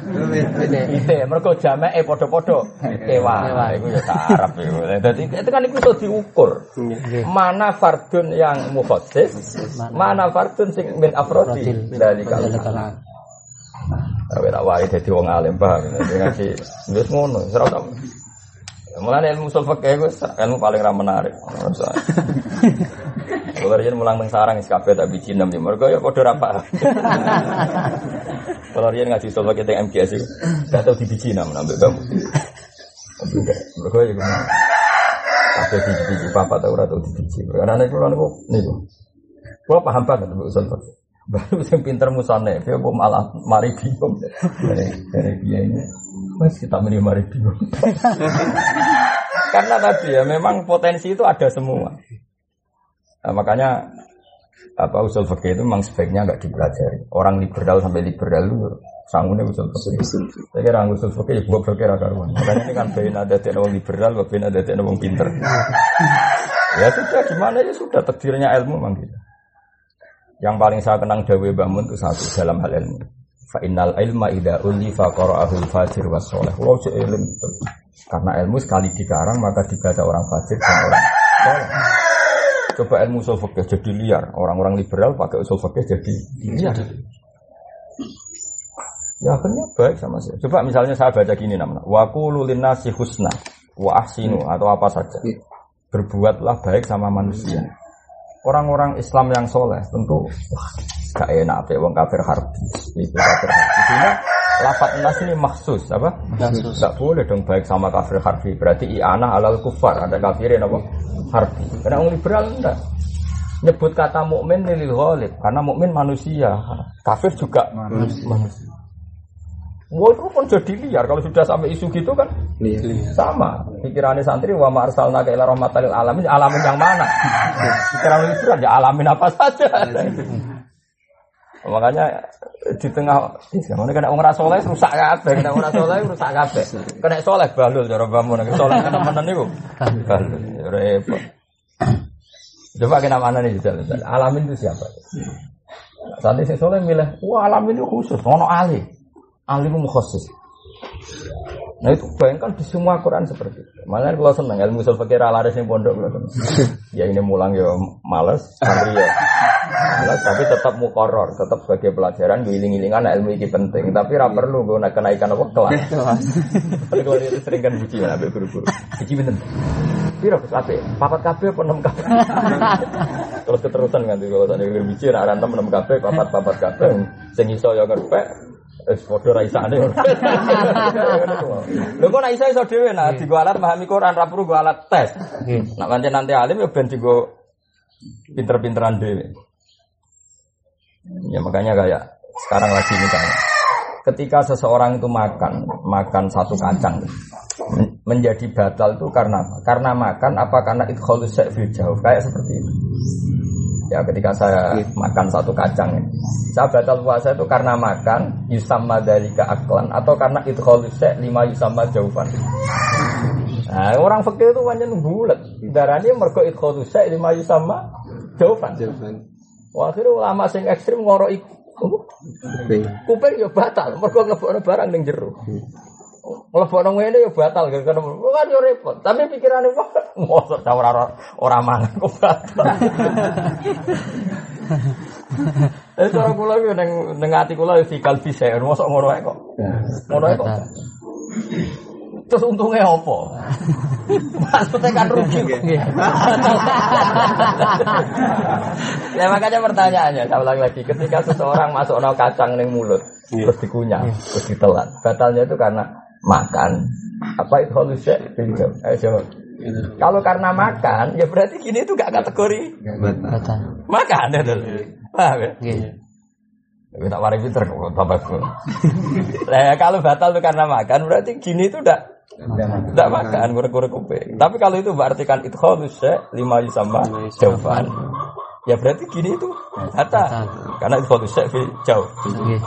Mereka jamake padha-padha kewan. Iku ya sarap iku. Dadi itu kan itu iso diukur. Mana fardun yang mukhassis, mana fardun sing min afrodi dari kalau. Tapi tak wae dadi wong alim paham. Ngaji wis ngono, ora Mulane ilmu usul fikih itu ilmu paling ra menarik. Kalau dia mulang nang sarang is kabeh tak biji enam ya. Mergo ya padha ra paham. Kalau dia ngaji fikih teng MGS itu gak tau di biji enam nambah kamu. Mergo ya ngono. Kabeh di biji papa tau ora tau di biji. Karena nek kula niku niku. Kula paham banget usul fikih. Baru yang pinter musane, dia malah mari bingung. Dari dia ini. Mas kita menerima review. Karena tadi ya memang potensi itu ada semua. Nah, makanya apa usul fikih itu memang sebaiknya nggak dipelajari. Orang liberal sampai liberal itu sanggupnya usul fikih. Saya kira usul fikih ya buat fikih karuan. Makanya ini kan bein ada tidak orang liberal, bein ada tidak orang pinter. ya sudah gimana ya sudah takdirnya ilmu memang gitu. Yang paling saya kenang Dawe Bangun itu satu dalam hal ilmu. Fa innal ilma ida ulifa qara'ahu fajir was soleh. Kalau ilmu. Karena ilmu sekali dikarang maka dibaca orang fajir dan orang soleh. Coba ilmu usul fikih jadi liar. Orang-orang liberal pakai usul fikih jadi liar. Ya akhirnya baik sama saya. Coba misalnya saya baca gini namanya. Wa qulu nasi husna wa ahsinu atau apa saja. Berbuatlah baik sama manusia. Orang-orang Islam yang soleh tentu wah, gak enak apa wong kafir harbi itu kafir harbi lafat nas ini maksus apa maksus gak boleh dong baik sama kafir harbi berarti iana alal kufar ada kafirin apa harbi. Karena orang liberal enggak. Nyebut kata mukmin lil ghalib karena mukmin manusia. Kafir juga manusia, manusia. Wah itu pun jadi liar. Kalau sudah sampai isu gitu kan liar. sama. Pikirannya santri wa ma'arsalna ke ila rahmatalil alamin. Alamin yang mana? Pikiran itu ya alamin apa saja Makanya di tengah mana kena orang soleh rusak kabeh, kena orang soleh rusak kabeh. Kena soleh balul cara bangun, kena soleh mana niku? Balul, ya repot. Coba kena mana nih jalan Alamin itu siapa? Nanti si soleh milih, wah alamin itu khusus, ono ali, ali itu khusus. Nah itu bayangkan di semua Quran seperti itu. Malah kalau seneng ilmu usul fakir ala yang pondok Ya ini mulang ya males, santri ya. Males tapi tetap mukoror, tetap sebagai pelajaran giling-gilingan ilmu ini penting. Tapi ra perlu gue nak kenaikan apa kelas. Tapi kalau itu sering kan buci ya, guru-guru. Buci bener. Piro Gus Ape? Papat kabeh apa enam kabeh? Terus keterusan kan kalau tadi buci nak rantem enam kabeh, papat-papat kabeh. Sing iso ya kerpek, Es padha ra isane. Lho kok nek iso iso dhewe nah digo alat memahami Quran ra perlu alat tes. Nak pancen nanti alim ya ben digo pinter-pinteran dhewe. Ya makanya kayak sekarang lagi misalnya ketika seseorang itu makan makan satu kacang menjadi batal itu karena? Karena makan apa karena itu fil jauh kayak seperti itu. Ya ketika saya makan satu kacang. Saya batal puasa itu karena makan yusamma dalika aklan atau karena itu khalusya lima yusamma jauhan. Nah, orang fakir itu banyak bulat. Darahnya mergo itu khalusya lima yusamma jauhan. Wah, akhirnya ulama sing ekstrim ngoro iku. Kuping ya batal, mergo ngebokno barang ning jero. Mlebokno ngene ya batal gara-gara kan yo repot. Tapi pikirane wah mosok ta ora ora mangan kok batal. Eh cara kula yo ning ning ati kula yo fikal bisa mosok ngono ae kok. Ngono ae kok. Terus untungnya apa? Maksudnya kan rugi. ya makanya pertanyaannya, saya ulang lagi, ketika seseorang masuk no kacang ning mulut, terus dikunyah, terus ditelan, batalnya itu karena makan apa itu halusnya pinjam eh coba Kalau karena makan, ya berarti gini itu gak kategori makan ya dulu. Paham ya? Nggih. Tapi tak warai pinter kok. Nah, ya, kalau batal itu karena makan berarti gini itu udah tidak makan kurang-kurang kuping. Tapi kalau itu berarti kan itu ya lima sama jawaban. Ya berarti gini itu batal. Karena itu ya jauh. Ya.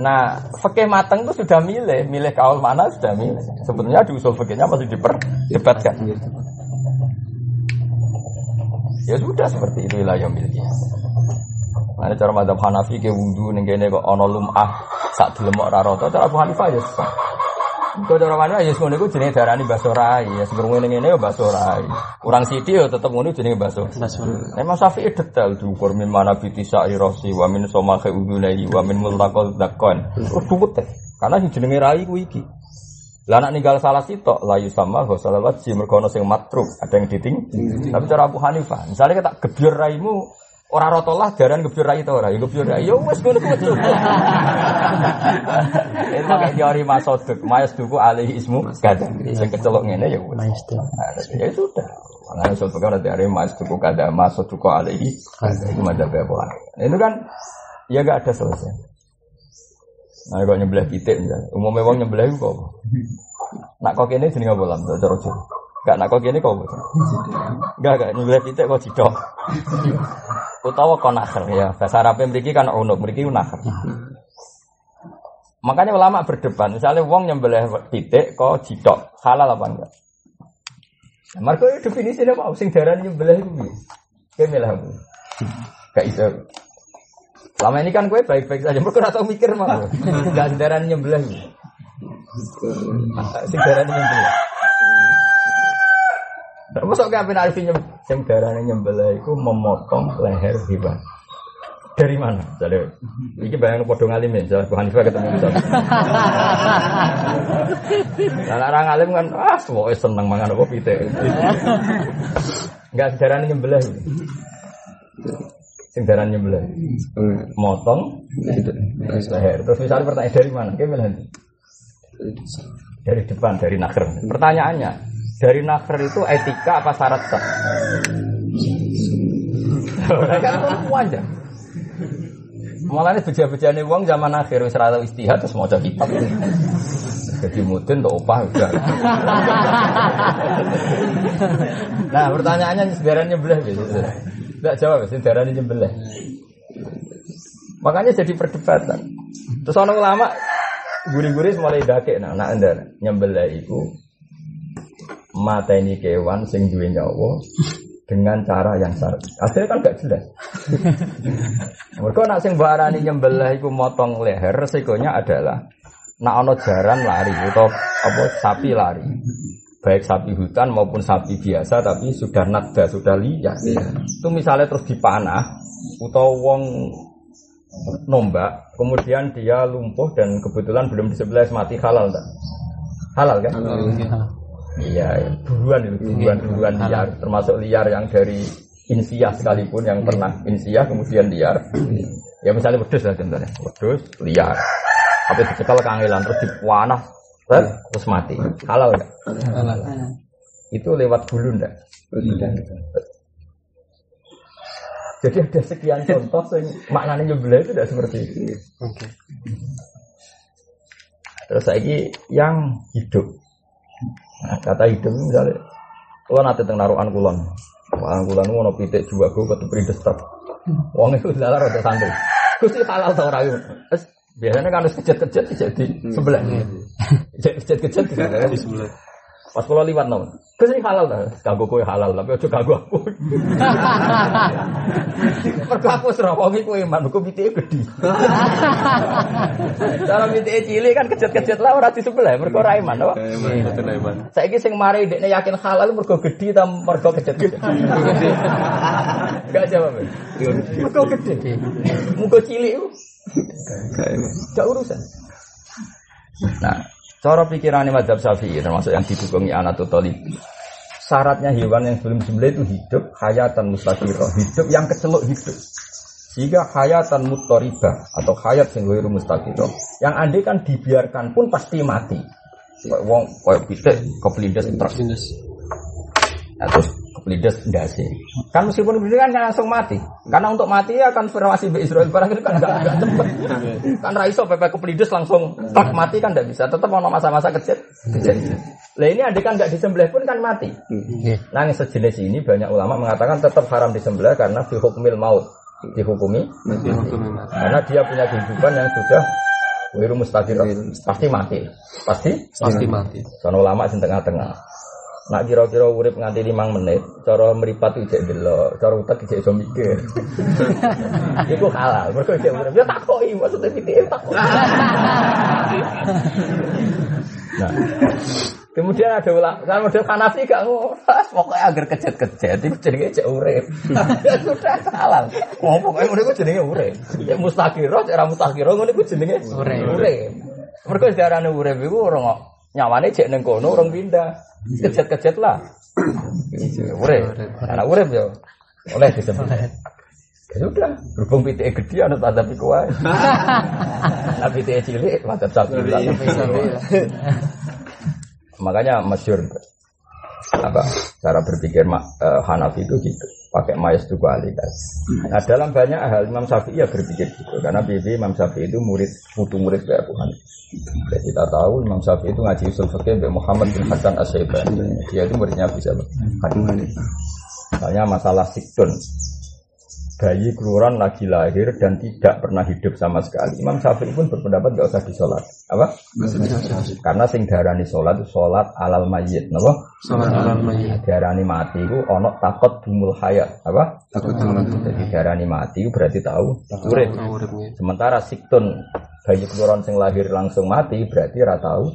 Nah, fikih mateng itu sudah milih, milih kaul mana sudah milih. Sebetulnya di usul masih diperdebatkan. Ya sudah seperti itu wilayah miliknya. Nah, cara madhab Hanafi ke wudhu ning kene kok ana lumah sak dilemok ora rata, cara Abu Hanifah ya sah. Kok cara mana ya ngono iku jenenge darani baso rai, ya sebelum ngene ngene ya baso rai. Kurang sithik ya tetep ngono jenenge baso. Basul. Imam Syafi'i detail diukur min mana biti sa'irosi wa min somakhe udunai wa min multaqal dakon. Terus duwet teh. Karena sing jenenge rai ku iki. Lah anak ninggal salah sitok layu sama ghusal wajhi mergo ana sing matruk, ada yang diting. Tapi cara Abu Hanifah, misalnya kita gebyur raimu ora rotolah jaran gebyur rai ora, ya gebyur rai. Ya wis ngono ku wis. Itu pakai teori masoduk, mas duku alaihi ismu kada. Sing kecelok ngene ya wis. Nah, ya sudah. Makanya usul fikih ada dari mas tuku kada mas tuku alaihi itu madzhab Abu Hanifah. Itu kan ya gak ada selesai. Nah, kok nyebelah misalnya. Umumnya wong nyebelah itu kok. apa? Nak kok kene jenenge apa lam cara? Gak nak kok kene kok apa? Gak gak nyebelah pitik kok cidok. Utawa kok nakher ya. Bahasa Arab mriki kan unuk, mriki nakher. Makanya ulama berdebat, misalnya wong nyembelih pitik kok cidok, halal apa enggak? Marco itu definisinya mau sing darah nyembelih itu? Kayak milah. Gak iso. Selama ini kan gue baik-baik saja, mereka ora tau mikir mah. Gak darah nyembelih. Sing darah nyembelih. Nah, Masuk ke apa artinya sing darah nyembelih itu memotong leher hewan. Dari mana? Jadi, ini bayang podo ngalim ya, misalnya Tuhan Hanifah ketemu misalnya. Nah, orang alim kan, ah, semua seneng mangan apa pitik. Enggak sejarah nyembelah. Sing darah nyembelah. Motong leher. Terus misalnya pertanyaan dari mana? Kayak dari depan, dari nakher. Pertanyaannya, dari nakher itu etika apa syarat sah? Kan perempuan. Malah ini beja-bejane uang zaman akhir wis tau istihad terus maca kitab. Jadi mudin untuk opah udah. nah pertanyaannya sebenarnya nyebelah gitu. Tidak jawab, sebenarnya nyebelah. Makanya jadi perdebatan. Terus orang ulama guri-guri mulai dake nah nak anda nyembelah itu mata ini kewan sing duwe nyawa dengan cara yang syar'i. Akhirnya kan gak jelas. Mereka nak sing barani nyembelah iku motong leher resikonya adalah nak ono jaran lari atau apa sapi lari. Baik sapi hutan maupun sapi biasa tapi sudah nada, sudah liar. Itu misalnya terus dipanah atau wong nombak, kemudian dia lumpuh dan kebetulan belum disembelih mati halal tak? Halal kan? Iya, ya. buruan itu, buruan, buruan liar, termasuk liar yang dari insiah sekalipun yang pernah insiah kemudian liar. Ya misalnya wedus lah contohnya, wedus liar, tapi dicekal kangelan terus dipanah, terus mati, halal nggak? Itu lewat bulu ndak? Jadi ada sekian contoh yang maknanya nyebelah itu tidak seperti itu. Terus lagi yang hidup. Nah, kata hidup misalnya, kalau nanti tentang naruhan kulon, naruhan kulon mau pitik juga gue perindes truk. Wong itu dalar ada santri. Gusti halal tau. Wes, Biasanya kan harus kejat-kejat jadi sebelah. Kejat-kejat di sebelah. Pas kalau liwat nom, ke sini halal dah. Kagak kue halal, tapi ojo kagak aku. Mergo aku serawongi kue iman, aku pitike gede. Kalau pitike cilik kan kejat-kejat lah ora di sebelah, mergo ora iman, apa? Saiki sing mari dekne yakin halal mergo gede ta mergo kejat-kejat. Enggak jawab. Mergo gede. Muga cilik itu. Gak urusan. Nah, cara pikirannya mazhab syafi'i termasuk yang didukungi anak Talib. Syaratnya hewan yang belum sembelih itu hidup hayatan mustaqirah, hidup yang kecelok hidup. Sehingga hayatan muttoribah atau hayat yang ghairu mustaqirah. Yang andai kan dibiarkan pun pasti mati. Wong kayak pitik kepelindes truk. Nah, terus kepelindes ndase. Kan meskipun begitu kan langsung mati. Karena untuk mati ya kan firmasi be Israel barang itu kan enggak enggak cepet. kan raiso pepe kepelindes langsung tak mati kan enggak bisa. Tetap mau masa-masa kecil. Lah ini andai kan enggak disembelih pun kan mati. Nah yang sejenis ini banyak ulama mengatakan tetap haram disembelih karena fi hukmil maut dihukumi karena dia punya kehidupan yang sudah wiru mustaqir pasti mati pasti Pasti mati. Sono ulama sing tengah-tengah. Nak kira-kira urip nganti 5 menit, cara meripat itu cek delok, cara utek cek iso mikir. Iku halal, mergo cek urip. Ya takoki maksudnya pitik takoki. nah, kemudian ada ulama, kan model Hanafi gak. Pokoknya agar kejet-kejet itu jenenge cek urip. Ya sudah halal. Wong pokoke ngono iku jenenge urip. Ya mustaqiro, cek ra mustaqiro ngono iku jenenge Urip. Urip. Mergo darane urip iku ora kok nyawane cek ning kono orang pindah. Kejet-kejet lah. Urip. Anak urip yo. Oleh disebut. Ya sudah, berhubung pitik gede ana tanda piku wae. Nah pitik cilik macam sapi. Makanya masyur apa cara berpikir Ma- eh, Hanafi itu gitu pakai mayas itu kualitas. Nah dalam banyak hal Imam Syafi'i ya berpikir gitu karena bibi Imam Syafi'i itu murid putu murid dari Abu Hanifah. Dan kita tahu Imam Syafi'i itu ngaji usul fikih Mbak Muhammad bin Hasan Asyaibani. Dia itu muridnya bisa Abu Hanifah. Misalnya masalah sikdun bayi keluaran lagi lahir dan tidak pernah hidup sama sekali. Imam Syafi'i pun berpendapat nggak usah disolat. Apa? Karena sing darani sholat itu sholat alal mayit, napa? Salat alam mayit. Darani mati itu ono takut dumul hayat, apa? Takut. Jadi darani mati itu berarti tahu urip. Sementara siktun bayi keluaran sing lahir langsung mati berarti ora tahu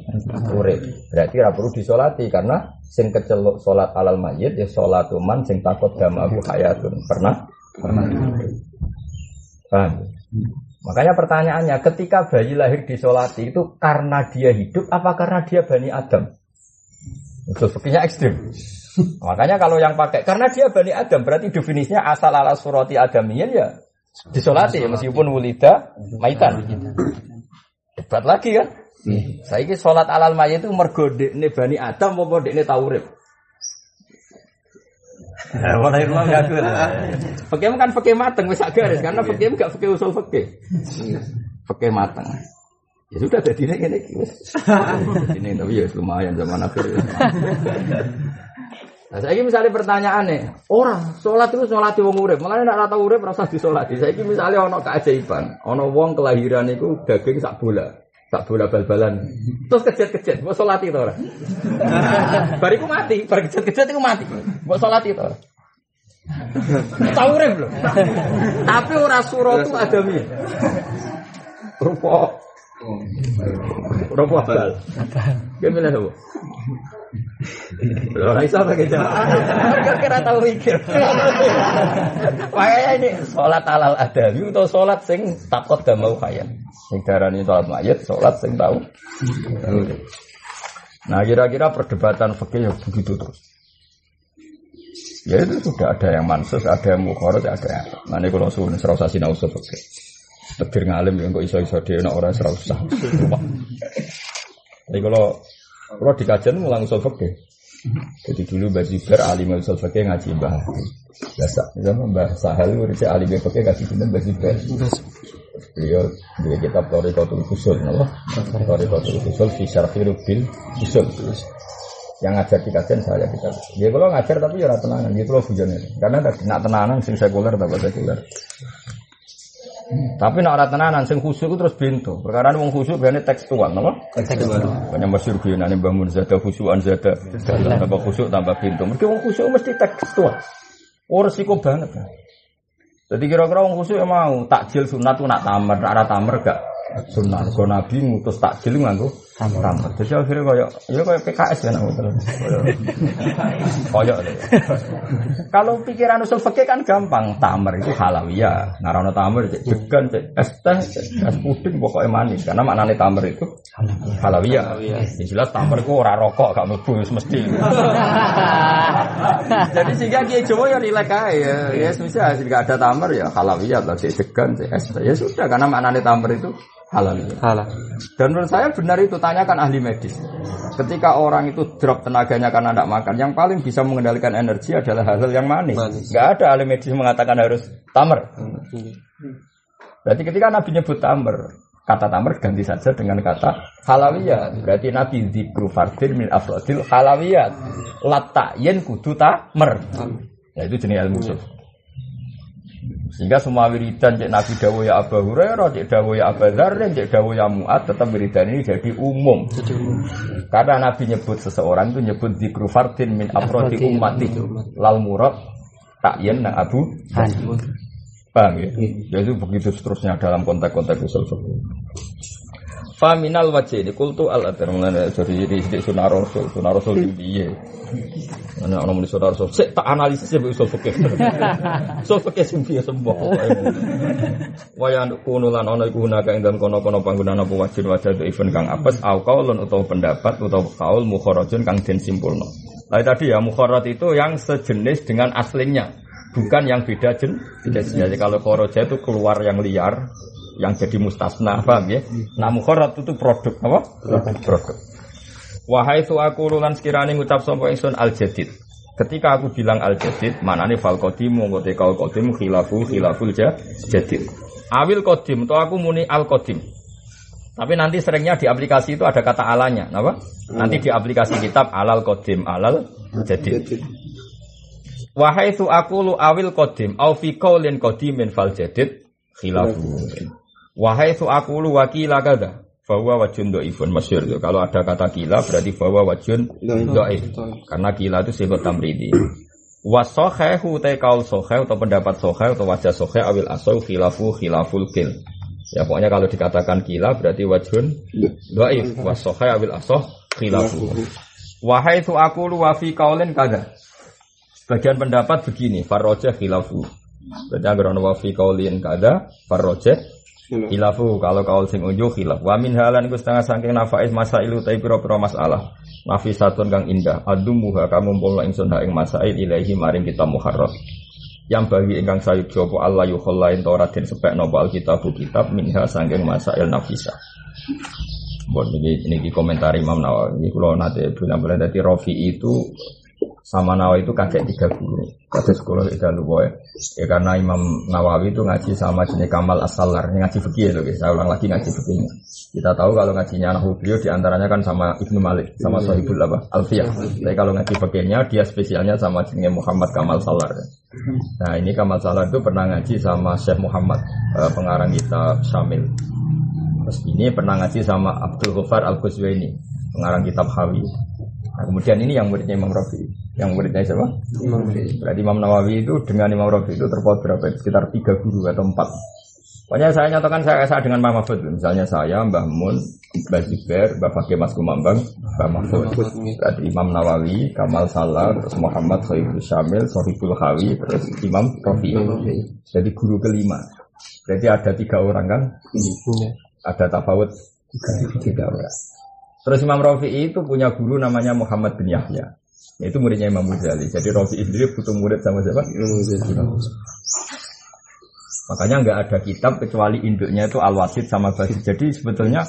urip. Berarti ora perlu disolati karena sing keceluk sholat alal mayit ya sholat man sing takut damahu hayatun. Pernah? Pernah. Paham? Makanya pertanyaannya, ketika bayi lahir disolati itu karena dia hidup apa karena dia bani Adam? Usul fikihnya ekstrim. Makanya kalau yang pakai karena dia bani Adam berarti definisinya asal ala surati adamiyin ya disolati meskipun wulida maitan. Debat lagi kan? Saya ini sholat alal mayit itu mergo dekne bani Adam apa dekne taurib? Mana yang mau ngaku Fakih kan fakih mateng wis garis karena fakih gak fakih usul fakih. Fakih mateng. Ya sudah jadi ini ini ini tapi ya lumayan zaman akhir. Nah, saya ini misalnya pertanyaan nih, orang sholat itu sholat wong urip, malah ora tau urip rasa disolati. Saya ini misalnya ono keajaiban, ono wong kelahiran itu daging sak bola, sak bola bal-balan, terus kejet-kejet, buat sholat itu orang. Bariku mati, bar kejet-kejet itu mati, buat sholat itu orang. Urip loh. Tapi ora suratu adami. Rupa Rupa abal. Gimana tuh? Ora iso pakai jamaah. Kira tahu mikir. Makanya ini sholat alal adami atau sholat sing takut dan mau kaya. Sing darani sholat mayat, sholat sing tahu. Nah kira-kira perdebatan fikih ya begitu terus. Ya itu sudah ada yang mansus, ada yang mukhorat, ada yang Nah ini kalau suruh serasa sinau fikih. Tegir ngalim ya kok iso-iso dia nak orang serasa. Jadi kalau kalau di kajian mulang usul. Jadi dulu Mbak Zubair alim usul fikih ngaji Mbah. Biasa, zaman Mbah Sahal itu alim fikih ngaji bener Mbah Zubair. Beliau dia kitab Torikotul Usul, napa? Torikotul Usul fi syarhi rubil usul. Yang ngajar di saya kita. Dia kalau ngajar tapi ya ora tenanan, gitu loh bujane. Karena nak tenanan sing sekuler tak sekuler. Tapi nak ora tenanan sing khusyuk terus bintu. Perkara wong khusyuk biasanya tekstual, napa? Banyak masyur biyenane bangun zada khusyuan zada. Tambah khusyuk tambah bintu. Mereka wong khusyuk mesti tekstual. Oh resiko banget. kan. Jadi kira-kira wong khusyuk ya mau takjil sunat tuh nak tamer, nak ora tamer gak sunat. Kau nabi ngutus takjil nganggo tamer. Jadi akhirnya kayak ya kayak PKS ya nak terus. Koyok. Kalau pikiran usul fikih kan gampang, tamer itu halawiyah. Narono tamer cek degan, cek es teh, es puding pokoknya manis. Karena maknanya tamer itu halawiyah. Yang jelas tamer itu ora rokok, gak mlebu mesti. Jadi sehingga Kiai Jawa ya rilek ae ya. Ya semisal nggak ada tamer ya halawiyah lah cek degan, cek es teh. Ya sudah karena maknanya tamer itu halawiyah. Halah. Dan menurut saya benar itu tanyakan ahli medis. Ketika orang itu drop tenaganya karena tidak makan, yang paling bisa mengendalikan energi adalah hal-hal yang manis. Manis. Gak ada ahli medis mengatakan harus tamer. Iya. Berarti ketika Nabi nyebut tamer, kata tamer ganti saja dengan kata halawiyat. Berarti Nabi zikru fardin min afrodil halawiyat. Latayen kudu tamer. Ya itu jenis ilmu. Sehingga semua wiridan cek Nabi Dawo ya Abu Hurairah, cek Dawo ya Abu Dzar, dan cek Dawo ya Mu'ad, tetap wiridan ini jadi umum. Karena Nabi nyebut seseorang itu nyebut zikru fardin min afrodi ummati. Lal murad takyen nang Abu Paham ya? Ya itu begitu seterusnya dalam konteks-konteks usul fikih. Faminal wajah ini kultu al adar mulanya dari di di sunnah rasul sunnah rasul itu dia. Mana orang muni sunnah rasul. Saya tak analisis ya usul fikih. Usul biasa sembuh. Waya kunulan ono iku hunaka ing dalam kono-kono panggunaan apa wajib wajah itu event kang apes au kaulun utawa pendapat utawa kaul mukharajun kang den simpulno. Nah tadi ya mukharat itu yang sejenis dengan aslinya, bukan yang beda jen. Beda jenis. Jadi kalau khoroja itu keluar yang liar, yang jadi mustasna, paham ya? Nah mukharat itu produk apa? Produk. Wahai tu aku lulan sekiranya ngucap sapa ingsun al jadid. Ketika aku bilang al jadid, manane fal qadim monggo te kal qadim khilafu khilaful ja- jadid. Awil qadim to aku muni al qadim. Tapi nanti seringnya di aplikasi itu ada kata alanya, apa? Nanti di aplikasi kitab alal qadim, alal jadid. Wahai tu aku lu awil qadim au fi qaulin qadimin fal jadid khilafu. Wahai tu aku lu wakila kada bahwa wajun do'ifun masyur itu. Kalau ada kata kila berarti bahwa wajun do'if. Karena kila itu sifat tamridi. Wasohehu te kaul soheh atau pendapat soheh atau wajah soheh awil asoh khilafu khilaful kil. Ya pokoknya kalau dikatakan kila berarti wajun do'if. Wasoheh awil asoh khilafu. Wahai tu aku lu wafi kaulin kada. Sebagian pendapat begini, farroja khilafu. Berarti agar wafi kaulin kada, farroja khilafu. Kalau kaul sing unjuk khilaf. Wa min halan iku setengah saking nafais masailu tai pira-pira masalah. Nafisatun kang indah. Adumuha kamu mumpulna ingsun ha ing masail ilahi maring kita muharrar. Yang bagi ingkang sayuk jopo Allah yukhollain tora den sepek nopo alkitabu kitab minha saking masail nafisa. Bon, ini, ini komentar Imam Nawawi. Ini kalau nanti bilang-bilang dari Rofi itu sama Nawawi itu kakek tiga guru. Kakek sekolah itu lupa ya. Ya karena Imam Nawawi itu ngaji sama jenis Kamal As-Salar. Ini ngaji fikih loh guys. Saya ulang lagi ngaji fikihnya. Kita tahu kalau ngajinya anak beliau di antaranya kan sama Ibnu Malik, sama Sohibul apa? Alfiyah. Tapi kalau ngaji fikihnya dia spesialnya sama jenis Muhammad Kamal Salar. Nah ini Kamal Salar itu pernah ngaji sama Syekh Muhammad, eh, pengarang kitab Syamil. Terus ini pernah ngaji sama Abdul Ghaffar Al Ghazwini, pengarang kitab Hawi. Nah, kemudian ini yang muridnya Imam Rafi. Yang muridnya siapa? Berarti Imam Nawawi itu dengan Imam Rafi itu terpaut berapa? Sekitar tiga guru atau empat. Pokoknya saya nyatakan saya saya dengan Mbah Mahfud. Misalnya saya, Mbah Mun, Mbah Zubair, Mbah Fakih Mas Kumambang, Mbah Mahfud. Berarti Imam Nawawi, Kamal Salar, terus Muhammad Sohibul Syamil, Sohibul Hawi, terus Imam Rafi. Jadi guru kelima. Berarti ada tiga orang kan? Ada tafawut tiga orang. Terus Imam Rafi'i itu punya guru namanya Muhammad bin Yahya. Itu muridnya Imam Ghazali. Jadi Rafi'i sendiri butuh murid sama siapa? Makanya nggak ada kitab kecuali induknya itu Al-Wasid sama Basid. Jadi sebetulnya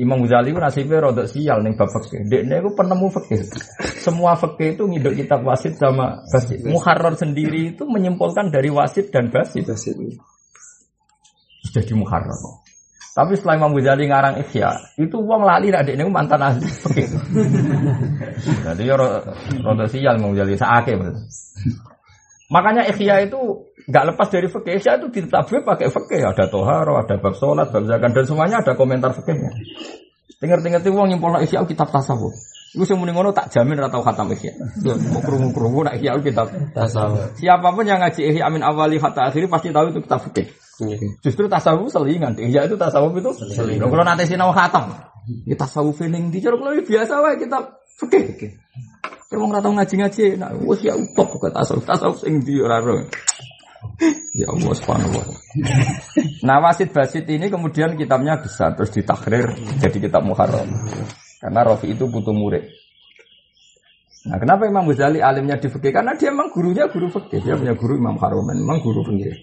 Imam Ghazali itu nasibnya rodok sial nih bab fikih. Dekne itu penemu fikih. Semua fikih itu ngiduk kitab Wasid sama Basid. Muharrar sendiri itu menyimpulkan dari Wasid dan Basid. Jadi muharrar. Tapi setelah Imam Ghazali ngarang Ihya, itu wong lali nak ku mantan ahli. Jadi ya rodok sial Imam Ghazali saake. Makanya Ihya itu nggak lepas dari fikih. Ihya itu ditabir pakai fikih. Ada toharo, ada bab sholat, bab zakat, dan semuanya ada komentar fikihnya. Dengar-dengar itu uang nyimpul Ihya kitab tasawuf. Itu sing muni ngono tak jamin ora tau khatam Ihya. Yo, Mau krungu-krungu nak Ihya kitab Tasawuf. Siapa pun yang ngaji Ihya min awali hatta akhiri pasti tahu itu kitab fikih. Justru tasawuf selingan. Ihya itu tasawuf itu selingan. Kalau nanti sinau khatam, ya tasawuf ning di cara kalau biasa wae kitab fikih. Kalau nggak tahu ngaji-ngaji, nah wes ya utop ke tasawuf, tasawuf sing di ora ro. Ya Allah ta'ala. Nah wasit basit ini kemudian kitabnya besar terus ditakrir jadi kitab muharram. Karena Rafi itu butuh murid. Nah kenapa Imam Ghazali alimnya di fikih? Karena dia memang gurunya guru fikih. Dia punya guru Imam Haromen, memang guru fikih.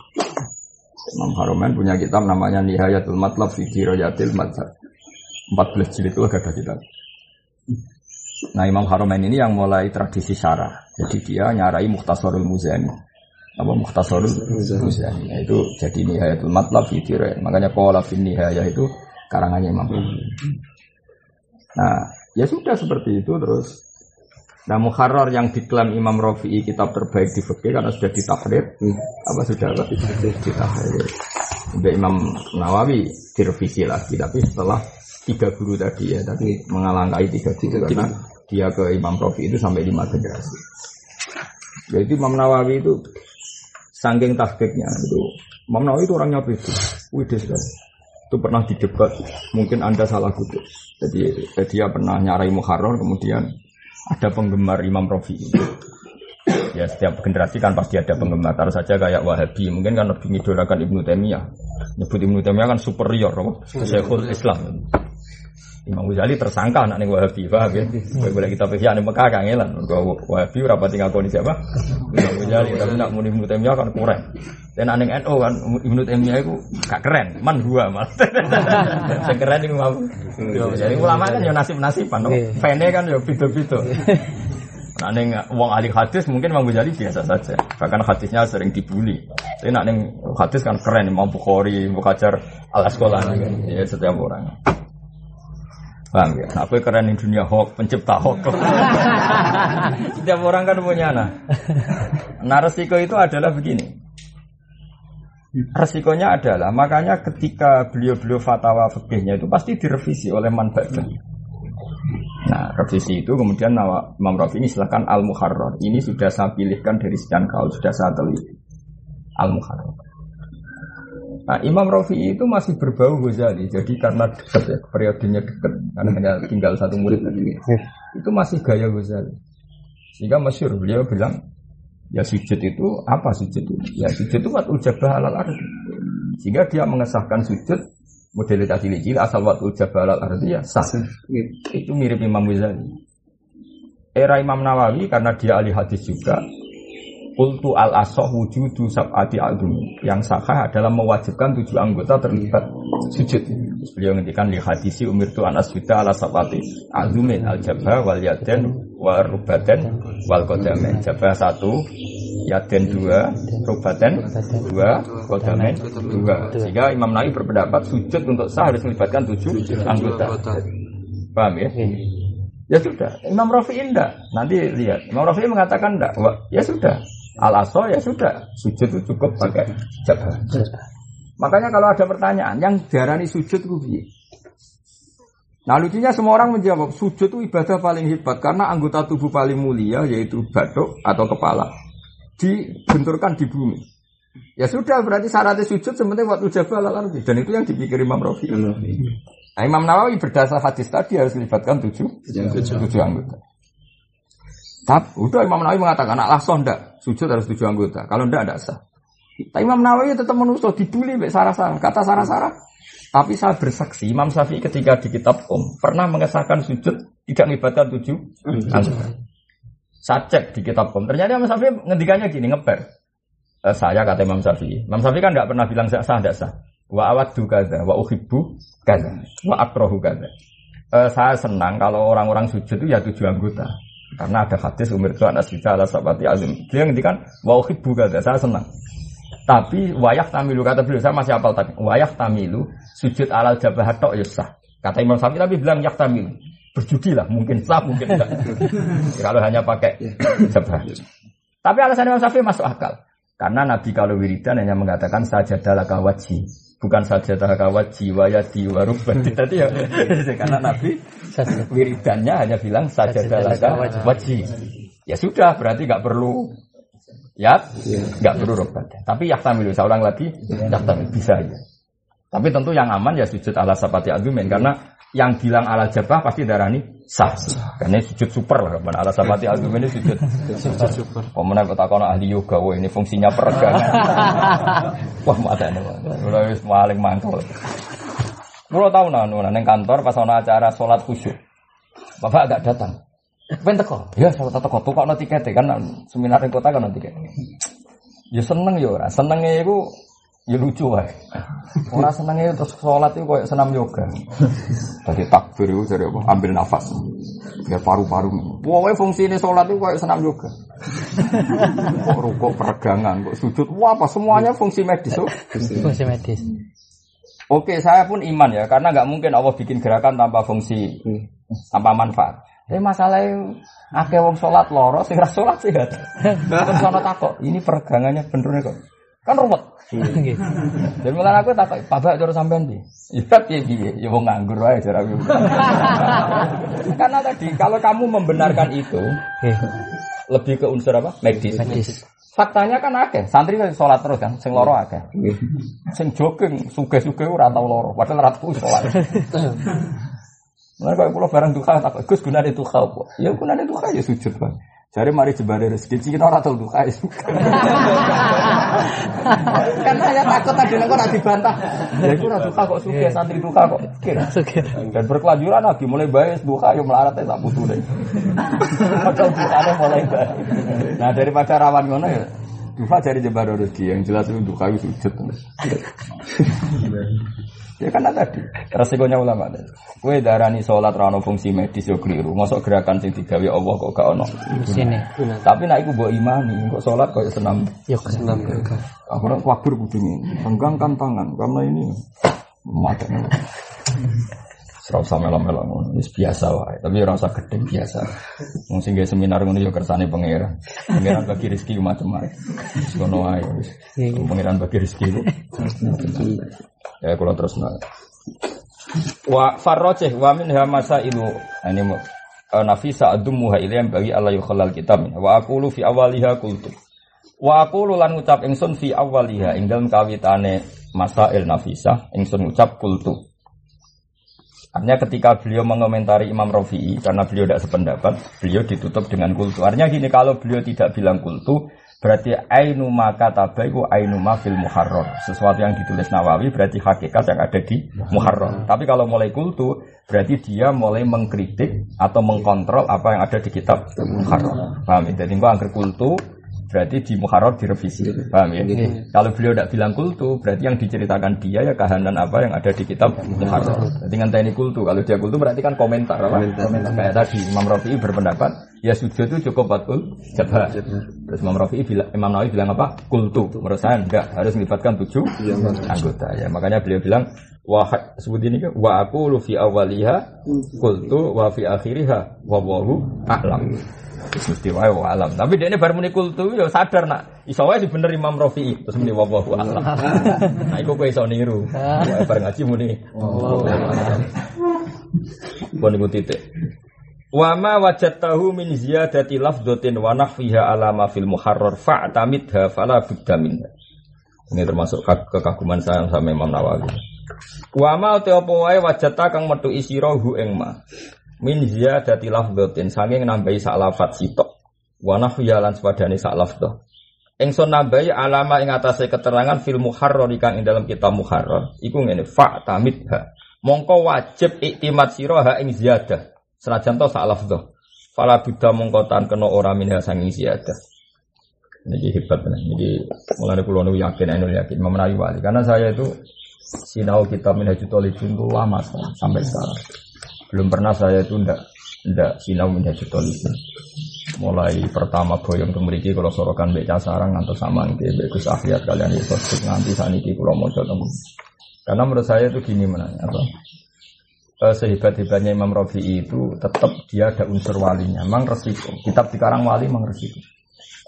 Imam Haromen punya kitab namanya Nihayatul Matlab fi Dirayatil Madzhab. 14 jilid itu ada kitab. Nah Imam Haromen ini yang mulai tradisi syarah. Jadi dia nyarai Mukhtasarul Muzani. Apa Mukhtasarul Muzani. Nah, itu jadi Nihayatul Matlab fi Dirayat. Makanya Qala fi Nihayah itu karangannya Imam Haromen. Nah, ya sudah seperti itu terus. Nah, Muharrar yang diklaim Imam Rafi'i kitab terbaik di fikih karena sudah ditahrir, apa sudah apa? Ditahrir. Udah Imam Nawawi direvisi lagi, tapi setelah tiga guru tadi ya, tapi mengalangkai tiga guru karena dia ke Imam Rafi'i itu sampai lima generasi. Jadi Imam Nawawi itu saking tahqiqnya itu Imam Nawawi itu orangnya begitu, widih sekali itu pernah didebat mungkin anda salah kutip jadi dia pernah nyarai Muharrar kemudian ada penggemar Imam Rafi. Ya setiap generasi kan pasti ada penggemar. Taruh saja kayak Wahabi. Mungkin kan lebih mengidolakan Ibnu Taimiyah. Nyebut Ibnu Taimiyah kan superior Syekhul Islam Imam Ghazali tersangka anak ning Wahabi paham ya? Boleh kita pikir ning Mekah kangelan mergo Wahabi ora pati ngakoni siapa? Imam Ghazali. Tapi nak muni Ibnu Taimiyah kan kurang. Dan aning NU kan Ibnu Taimiyah itu gak keren. Man gua mas. Sing keren iku mau jadi ulama kan ya nasib-nasiban. No? fene kan ya beda-beda. Nah, neng wong ahli hadis mungkin Imam Ghazali biasa saja. Bahkan hadisnya sering dibully. Tapi nak neng hadis kan keren. Imam Bukhari, Imam Hajar, Al Asqalani kan. Ya setiap orang. Paham ya? Nah, apa keren di dunia hoax, pencipta hoax. Setiap orang kan punya nah. Nah, resiko itu adalah begini. Resikonya adalah makanya ketika beliau-beliau fatwa fikihnya itu pasti direvisi oleh manfaatnya. Nah, revisi itu kemudian Nawa, Imam Rafi ini silahkan Al Muharrar. Ini sudah saya pilihkan dari sekian kaul, sudah saya teliti. Al Muharrar. Nah, Imam Rafi itu masih berbau Ghazali. Jadi karena dekat ya, periodenya dekat, karena hanya tinggal satu murid tadi. Itu masih gaya Ghazali. Sehingga masyur beliau bilang, ya sujud itu apa sujud itu? Ya sujud itu waktu jabah alal ardi. Sehingga dia mengesahkan sujud model tadi cilik asal waktu jabah alal ardi ya sah. Itu mirip Imam Ghazali. Era Imam Nawawi karena dia ahli hadis juga, Kultu al asoh wujudu sab'ati alum Yang sahih adalah mewajibkan tujuh anggota terlibat sujud. Terus beliau ngendikan li hadisi umir tu anas juta ala sab'ati alumin al jabah wal yaden wal rubaden wal kodamen Jabah satu, yaden dua, rubaden dua, kodamen dua. Sehingga Imam Nawawi berpendapat sujud untuk sah harus melibatkan tujuh anggota. Paham ya? Ya sudah, Imam Rafi indah. Nanti lihat, Imam Rafi mengatakan enggak. Ya sudah, al aso ya sudah sujud itu cukup pakai jabah. Makanya kalau ada pertanyaan yang darani sujud itu piye? Nah lucunya semua orang menjawab sujud itu ibadah paling hebat karena anggota tubuh paling mulia yaitu batuk atau kepala dibenturkan di bumi. Ya sudah berarti syaratnya sujud sebenarnya waktu jabal al dan itu yang dipikir Imam Rafi. Nah Imam Nawawi berdasar hadis tadi harus melibatkan tujuh, tujuh anggota. Tapi udah Imam Nawawi mengatakan anak langsung ndak sujud harus tujuh anggota. Kalau ndak ada sah. Tapi Imam Nawawi tetap menusuk dibully mbek sarah-sarah. Kata sarah-sarah. Tapi saya bersaksi Imam Syafi'i ketika di kitab Om pernah mengesahkan sujud tidak melibatkan tujuh anggota. Saya cek di kitab Om. Ternyata Imam Syafi'i ngendikannya gini ngeper. Eh, saya kata Imam Syafi'i. Imam Syafi'i kan nggak pernah bilang sah tidak sah. Wa awaddu kaza, wa uhibbu kaza, wa akrohu kaza. Eh, saya senang kalau orang-orang sujud itu ya tujuh anggota. Karena ada hadis umur itu anak sita ala sabati azim. Dia ngendikan wa uhibbu kaza, saya senang. Tapi wayah tamilu kata beliau saya masih hafal tadi. Wayah tamilu sujud alal jabah tok ya sah. Kata Imam Syafi'i tapi bilang yak tamilu. Berjudi lah, mungkin sah, mungkin enggak. kalau hanya pakai jabah. Tapi alasan Imam Syafi'i masuk akal. Karena Nabi kalau wiridan hanya mengatakan sajadah laka wajhi. Bukan sajadah laka wajhi wa yadi wa rubbati. Tadi ya. Karena Nabi wiridannya hanya bilang sajadah laka wajhi. Ya sudah, berarti nggak perlu ya nggak perlu robat. Tapi yahtamilu, saya ulang lagi, yahtamilu bisa ya. Tapi tentu yang aman ya sujud ala sapati argumen karena yang bilang ala jabah pasti darah ini sah. Karena sujud super lah, kan ala sapati argumen ini sujud. sujud super. Pemenang kota kono ahli yoga, wah ini fungsinya peregangan. wah mata ini, udah paling mangkal. Mula tahu nah, neng kantor pas ono acara sholat khusyuk, bapak agak datang. Ben teko. Ya, salah teko. Tukokno tiket kan seminar kota kan tiket. Ya seneng ya ora. Senenge iku Ya lucu wae. Ora senenge terus sholat itu kayak senam yoga. Tadi takbir itu dari apa? Ambil nafas. Biar paru-paru. Pokoknya fungsi ini sholat itu kayak senam yoga. kok rukuk peregangan, kok sujud. Wah apa semuanya fungsi medis. Oh. Fungsi medis. Oke, saya pun iman ya, karena nggak mungkin Allah bikin gerakan tanpa fungsi, tanpa manfaat. Tapi masalahnya akeh wong sholat loro, sing sholat sehat. Terus ana takok, ini peregangannya bener kok. Kan ruwet. Jadi mulai aku takok, "Bapak cara sampean piye?" Ya piye piye, ya wong nganggur wae cara aku. Karena tadi kalau kamu membenarkan itu lebih ke unsur apa? Medis. Medis. Faktanya kan akeh, santri kan sholat terus kan, sing loro akeh. Sing jogging, suge-suge ora tau loro, padahal ora tau sholat. Nah, kalau pulau barang duka, tak Gus gunane duka apa? Ya gunane duka ya sujud bang. Jadi mari jebare rezeki, kita ora tau duka. Karena saya takut tadi nek ora dibantah. Ya iku ora duka kok suge, santri duka kok. Dan berkelanjutan lagi mulai baik duka ya melarat ya tak butuh deh. Padahal dukanya mulai baik. Nah daripada rawan ngono ya. Duka dari jebar rezeki yang jelas itu duka itu sujud. Ya kan tadi resikonya ulama tadi. Kue darani sholat rano fungsi medis yo keliru. Masuk gerakan sing digawe Allah kok gak ono. Sini. Tapi nak iku mbok imani, kok sholat kok senam. Yoga. Senam. Aku nak wakbur kudu ini. Tenggangkan tangan karena ini mata. Serau sama melo ngono, wis biasa wae. Tapi ora usah gedeng biasa. Wong sing seminar ngono yo kersane pangeran. Pangeran bagi rezeki macam-macam. Wis ngono wae wis. Pangeran bagi rezeki ku. Ya kula terus Wa farrojeh wa min hamasa ilu ini mu eh, nafisa adumuha ilayam bagi Allah yukhalal kitab wa aqulu fi awaliha kultu wa aqulu lan ngucap ingsun fi awaliha ing dalem kawitane masail nafisa ingsun ngucap kultu Artinya ketika beliau mengomentari Imam Rafi'i karena beliau tidak sependapat, beliau ditutup dengan kultu. Artinya gini, kalau beliau tidak bilang kultu, berarti ainu maka tabaiku ainu ma fil muharrar. Sesuatu yang ditulis Nawawi berarti hakikat yang ada di muharrar. Tapi kalau mulai kultu, berarti dia mulai mengkritik atau mengkontrol apa yang ada di kitab muharrar. Paham ya? Jadi gua angker kultu, berarti di muharrar direvisi. Paham ya? Kalau beliau tidak bilang kultu, berarti yang diceritakan dia ya kahanan apa yang ada di kitab muharrar. Jadi ngenteni kultu. Kalau dia kultu berarti kan komentar apa? Komentar. Kayak tadi Imam Rafi'i berpendapat ya sujud itu cukup batul jabah. Terus Imam Rafi'i bilang, Imam Nawawi bilang apa? Kultu. Menurut saya enggak harus melibatkan tujuh anggota ya. Makanya beliau bilang wa sebut ini kan wa aku fi awaliha kultu wa fi akhiriha wa wahu a'lam. Mesti wae wa alam. Tapi dia ini baru muni kultu ya sadar nak. Iso wae sih bener Imam Rafi'i terus muni wa wahu a'lam. Nah iku kowe iso niru. Wae bareng ngaji muni. Bon iku titik. Wa ma wajadtahu min ziyadati lafdhatin wa nahfiha ala ma fil muharrar fa'tamidha fala budda minha. Ini termasuk kag- kekaguman saya sama Imam Nawawi. Wa ma te apa wae wajata kang metu isira hu ing ma. Min ziyadati lafdhatin saking nambahi sak lafat sitok. Wa nahfiha lan sepadane sak. Ingsun nambahi alama ing atase keterangan fil muharrar kang ing dalam kitab muharrar iku ngene fa'tamidha. Mongko wajib iktimat sira ha ing ziyadah. Senajan to sak. Fala buddha mongko tan kena ora minha sanging ziyadah. Ini hebat benar. Ini mulai pulau nu yakin, anu yakin, Nawawi wali. Karena saya itu sinau kitab Minhajul Talibin itu lama sampai sekarang. Belum pernah saya itu ndak ndak sinau Minhajul Talibin. Mulai pertama boyong ke mriki kalau sorokan beca sarang atau sama nggih mbek Gus Afiat kalian itu nganti saniki kula maca temu. Karena menurut saya itu gini mana apa? Eh, sehebat-hebatnya Imam Rafi'i itu tetap dia ada unsur walinya. Memang resiko. Kitab dikarang wali memang resiko.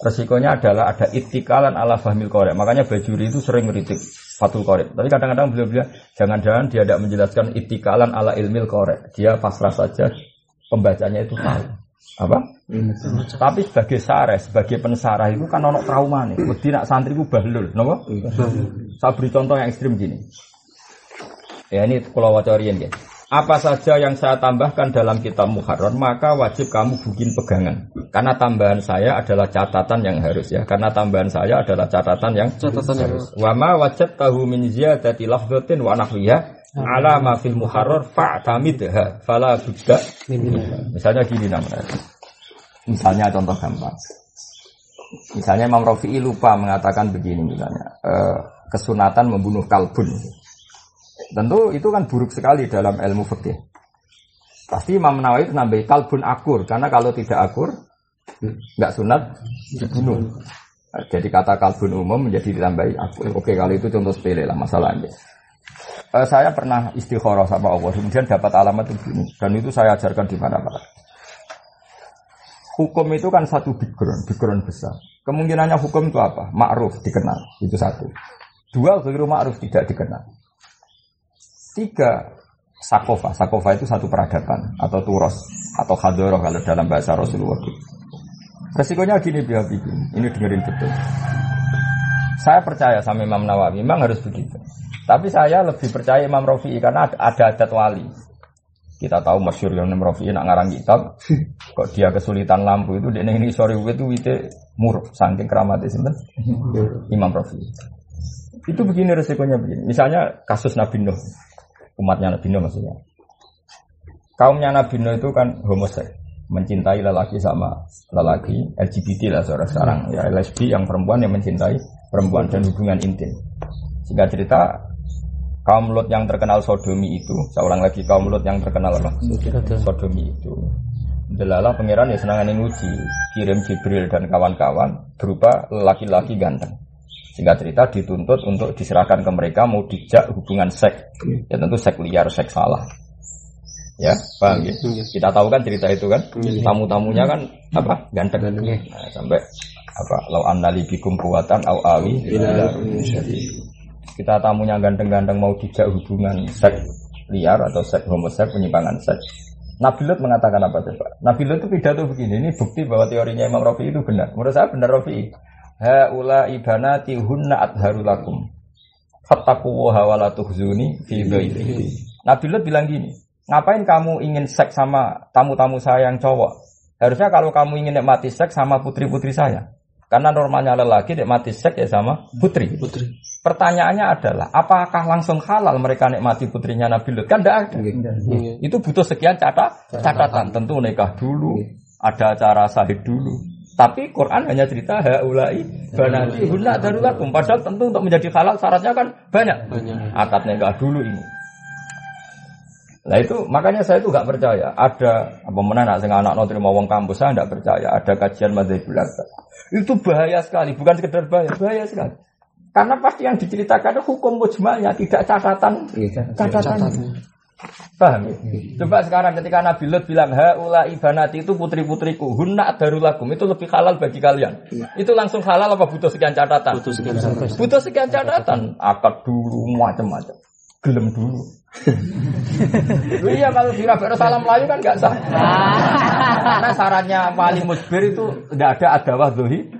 Resikonya adalah ada itikalan ala fahmil korek. Makanya Bajuri itu sering ngeritik Fatul Korek. Tapi kadang-kadang beliau bilang, jangan-jangan dia tidak menjelaskan itikalan ala ilmil korek. Dia pasrah saja pembacanya itu tahu. Apa? Tapi sebagai sareh, sebagai pensarah itu kan ono trauma nih. Wedi nak santri ku bahlul, napa? Saya beri contoh yang ekstrim gini. Ya ini kalau wacorian ya. Apa saja yang saya tambahkan dalam kitab Muharrar maka wajib kamu bikin pegangan. Karena tambahan saya adalah catatan yang harus ya. Karena tambahan saya adalah catatan yang Catatan harus. Wa ma wajad tahu min ziyadati lafdhatin wa nahwiha ala ma fil muharrar fa'tamidha fala budda Misalnya gini namanya. Misalnya contoh gampang. Misalnya Imam Rafi'i lupa mengatakan begini misalnya. eh, kesunatan membunuh kalbun. Tentu itu kan buruk sekali dalam ilmu fikih. Pasti Imam Nawawi itu nambahi kalbun akur karena kalau tidak akur nggak sunat dibunuh. Jadi kata kalbun umum menjadi ditambahi akur. Oke kalau itu contoh sepele lah masalahnya. Eh, saya pernah istikharah sama Allah, kemudian dapat alamat begini, dan itu saya ajarkan di mana-mana. Hukum itu kan satu background, background besar. Kemungkinannya hukum itu apa? Ma'ruf dikenal, itu satu. Dua, ghairu ma'ruf tidak dikenal. Tiga, sakofa. Sakofa itu satu peradaban atau turos atau hadoroh kalau dalam bahasa Rasulullah. Resikonya gini biar begini, ini dengerin betul. Saya percaya sama Imam Nawawi, memang harus begitu. Tapi saya lebih percaya Imam Rafi'i karena ada, ada adat wali. Kita tahu masyur yang Imam Rafi'i nak ngarang kitab, kok dia kesulitan lampu itu dia ini sore itu wite muruk saking keramatnya sinten Imam Rafi'i. Itu begini resikonya begini. Misalnya kasus Nabi Nuh, umatnya Nabi Nuh maksudnya. Kaumnya Nabi Nuh itu kan homoseks, mencintai lelaki sama lelaki, LGBT lah seorang sekarang, ya lesbi yang perempuan yang mencintai perempuan dan hubungan intim. Sehingga cerita kaum Lut yang terkenal sodomi itu, saya ulang lagi kaum Lut yang terkenal apa? Sodomi itu. Delalah pangeran ya senangan nguji, kirim Jibril dan kawan-kawan berupa laki-laki ganteng. Sehingga cerita dituntut untuk diserahkan ke mereka mau dijak hubungan seks. Ya tentu seks liar, seks salah. Ya, paham ya? Kita tahu kan cerita itu kan, tamu-tamunya kan apa? Ganteng. Nah, sampai apa? Lau annali bikum kuwatan au awi kita tamunya ganteng-ganteng mau dijak hubungan seks liar atau seks homoseks penyimpangan seks. Nabi Lut mengatakan apa coba? Nabi Lut itu pidato begini, ini bukti bahwa teorinya Imam Rafi itu benar. Menurut saya benar Rafi. Haula ibanati hunna adharu lakum. Fattaqullaha wa la tuhzuni fi dhaifi. Nabi Lut bilang gini, ngapain kamu ingin seks sama tamu-tamu saya yang cowok? Harusnya kalau kamu ingin nikmati seks sama putri-putri saya. Karena normalnya lelaki nikmati seks ya sama putri. Putri. Pertanyaannya adalah, apakah langsung halal mereka nikmati putrinya Nabi Lut? Kan tidak ada. Itu butuh sekian catat, catatan. Tentu nikah dulu, ada acara sahid dulu. Tapi Quran hanya cerita haulai banati hunna darulakum. Padahal tentu untuk menjadi halal syaratnya kan banyak. Banyak. Akad nikah dulu ini. Nah itu makanya saya itu nggak percaya ada apa mana nak sing anak terima wong kampus saya nggak percaya ada kajian madzhab belaka. Itu bahaya sekali, bukan sekedar bahaya, bahaya sekali. Karena pasti yang diceritakan itu hukum mujmalnya tidak catatan catatan. Paham ya? Coba sekarang ketika Nabi Lut bilang haula ibanati itu putri-putriku, hunna darulakum itu lebih halal bagi kalian. Itu langsung halal apa butuh sekian catatan? Butuh sekian catatan. Butuh sekian catatan, akad dulu macam-macam. Gelem dulu. Lu iya kalau di Rabbana salam Melayu kan nggak sah. Karena syaratnya paling musbir itu nggak ada adawah dohi.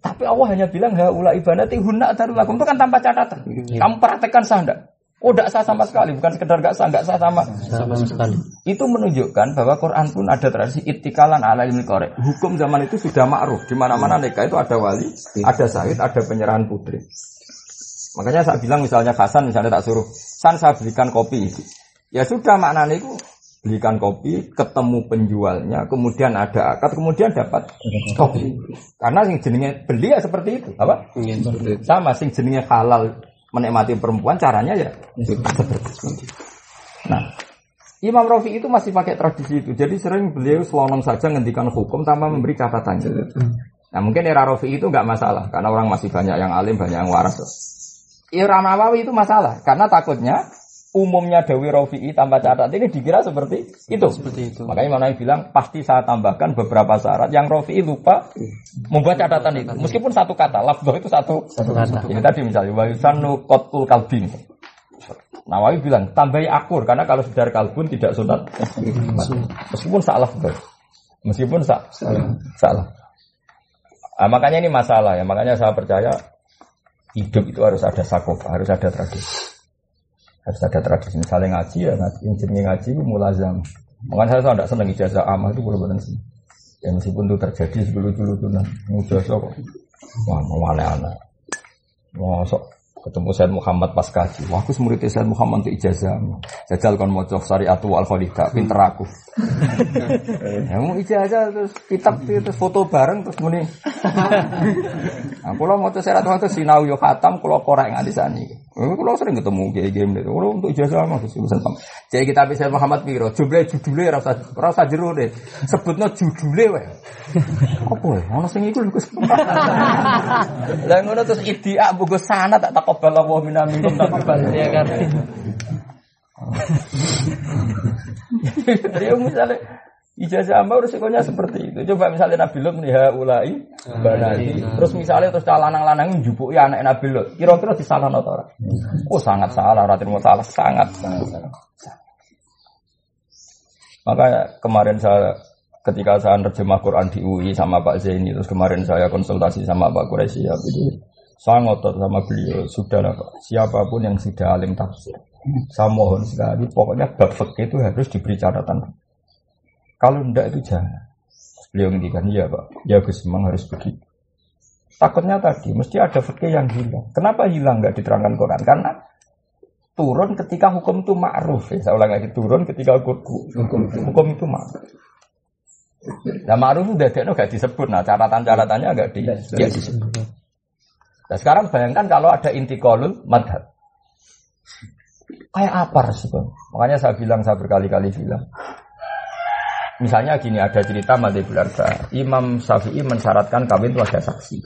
Tapi Allah hanya bilang haula ibanati hunna darulakum itu kan tanpa catatan. Kamu praktekkan sah enggak? Oh, enggak sah sama sekali, bukan sekedar enggak sah, enggak sah sama. Sama sekali. Itu menunjukkan bahwa Quran pun ada tradisi itikalan ala ilmi korek. Hukum zaman itu sudah ma'ruf. Di mana-mana nikah itu ada wali, ada sahid, ada penyerahan putri. Makanya saya bilang misalnya Hasan misalnya tak suruh, San saya belikan kopi. Ya sudah maknanya itu belikan kopi, ketemu penjualnya, kemudian ada akad, kemudian dapat kopi. Karena sing jenenge beli ya seperti itu, apa? Iya. Sama sing jenenge halal menikmati perempuan caranya ya. Nah, Imam Rafi itu masih pakai tradisi itu. Jadi sering beliau selonong saja ngendikan hukum tanpa memberi catatan. Nah mungkin era Rafi itu nggak masalah karena orang masih banyak yang alim, banyak yang waras. Era Nawawi itu masalah karena takutnya umumnya Dewi Rafi'i tanpa catatan ini dikira seperti itu. Seperti itu. Makanya mana yang bilang pasti saya tambahkan beberapa syarat yang Rafi'i lupa membuat catatan itu. Meskipun satu kata, lafzah itu satu. Satu kata. Ini tadi misalnya wa yusannu qatul kalbin. Nawawi bilang tambahi akur karena kalau sekedar kalbun tidak sunat. Meskipun salah betul. Meskipun sa salah. Ah, makanya ini masalah ya. Makanya saya percaya hidup itu harus ada sakofa, harus ada tradisi. Harus ada tradisi. Misalnya ngaji ya ngaji, jenenge ngaji itu mulazam. Makanya saya tidak senang ijazah amal itu benar-benar sih. Ya meskipun itu terjadi sebelum dulu tuh nah, ijazah kok. Wah, mau aneh-aneh. Masuk ketemu Said Muhammad pas kaji. Wah, aku murid Said Muhammad untuk ijazah. Jajal kon maca syariat wal khalidah, pinter aku. ya mau ijazah terus kitab terus foto bareng terus muni. Nah, kalau maca syariat itu sinau yo khatam, kalau korek nganti sani. Eh, kalau sering ketemu kayak game itu. Kalau untuk ijazah mah terus urusan pam. Jadi kita bisa Muhammad Piro, jumlah judulnya rasa rasa jeru deh. Sebutnya judulnya wae. Apa ya? Ono sing iku lho Gus. Lah ngono terus idia buku sana tak takobal Allah minna minkum takobal ya kan. Ya misalnya ijazah ambau resikonya seperti itu. Coba misalnya Nabi Lut nih ulai banati. Terus misalnya terus lanang-lanang njupuk ya anak Nabi Lut. Kira-kira disalah atau ora? Oh sangat salah, ora terima salah, sangat. Maka kemarin saya ketika saya terjemah Quran di UI sama Pak Zaini terus kemarin saya konsultasi sama Pak Quraisy ya itu saya ngotot sama beliau sudah lah Pak siapa pun yang sudah alim tafsir saya mohon sekali pokoknya bab itu harus diberi catatan kalau enggak itu jangan beliau ngendikan iya Pak ya Gus memang harus begitu takutnya tadi mesti ada fikih yang hilang kenapa hilang nggak diterangkan Quran karena turun ketika hukum itu ma'ruf ya saya ulang lagi turun ketika hukum, hukum, hukum itu ma'ruf Nah ma'ruf udah ada gak disebut. Nah catatan-catatannya agak di, ya, disebut. Nah sekarang bayangkan kalau ada intikolul madhab. Kayak apa respon? Makanya saya bilang, saya berkali-kali bilang. Misalnya gini, ada cerita Madhibul Arba. Imam Syafi'i mensyaratkan kawin itu ada saksi.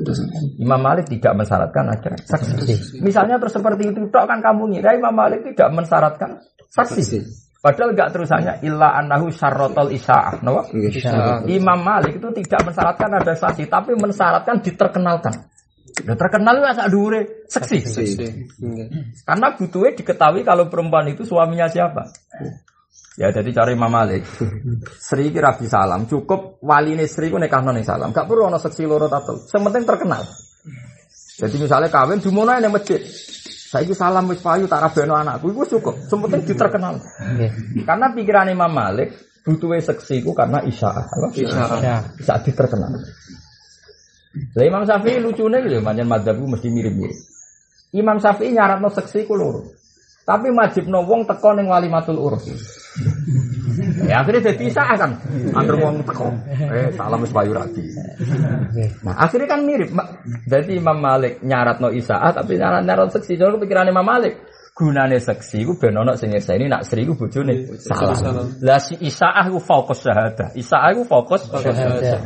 Imam Malik tidak mensyaratkan ada saksi. Misalnya terus seperti itu, tok kan kamu ngira Imam Malik tidak mensyaratkan saksi. Padahal enggak terusannya illa annahu syarrotol isa'ah. No? Imam Malik itu tidak mensyaratkan ada saksi, tapi mensyaratkan diterkenalkan. Udah terkenal ya sak dure seksi. Karena butuhnya diketahui kalau perempuan itu suaminya siapa. Ya jadi cari Imam Malik. Sri kira di salam, cukup wali Sri ku nekah ning salam. Gak perlu ono seksi loro tato. Sementing terkenal. Jadi misalnya kawin di mana yang masjid. Saya salam wis payu tak rabeno anakku itu cukup. Sementing diterkenal. Karena pikiran Imam Malik butuhnya seksi ku karena isyaah. Apa? Ya. Bisa diterkenal. Lah Imam Syafi'i lucunya gitu, manjan madhabku mesti mirip-mirip. Imam Syafi'i nyaratno seksi ku loro. Tapi wajib wong teko ning walimatul urus. Ya akhirnya jadi isyaah kan. Antar wong teko. Eh salam wis payu rabi. Nah, akhirnya kan mirip. Jadi Imam Malik nyarat no isaah tapi nyarat nyarat seksi. Jadi pikiran Imam Malik. Gunane seksi ku ben ono sing ini nak sri ku bojone salah. Lah si isaah ku fokus syahadah. Isaah ku fokus syahadah.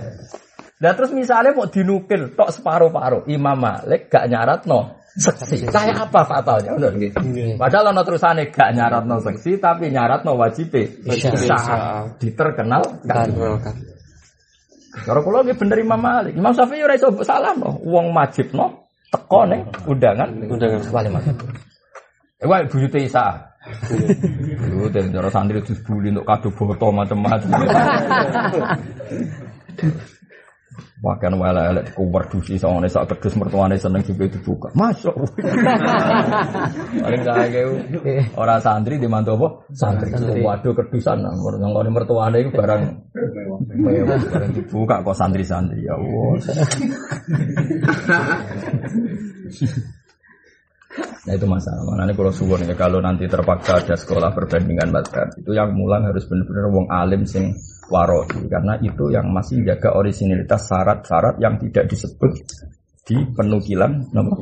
Lah terus misalnya mau dinukil tok separuh-paruh. Imam Malik gak nyarat no seksi. Kayak apa fatalnya? Bener gitu. Padahal ono terusane gak nyarat no seksi tapi nyarat no wajib isaah. Diterkenal kan. Cara kula nggih bener Imam Malik. Imam Syafi'i ora iso salah no. Wong wajib no teko ning undangan undangan wali mati. Eh wae buyute Isa. Buyute cara santri terus untuk kado foto macam-macam. Wah kan wala elek ku werdusi sangone sak kedus mertuane seneng juga dibuka. Masuk. Paling kaya ora santri di mantu apa? Santri. Waduh kedusan nang ngene mertuane iku barang mewah barang dibuka kok santri-santri ya Allah. Nah itu masalah. Makanya kalau suwon ya kalau nanti terpaksa ada sekolah perbandingan madhab itu yang mulang harus benar-benar wong alim sing waroi karena itu yang masih jaga originalitas syarat-syarat yang tidak disebut di penukilan nama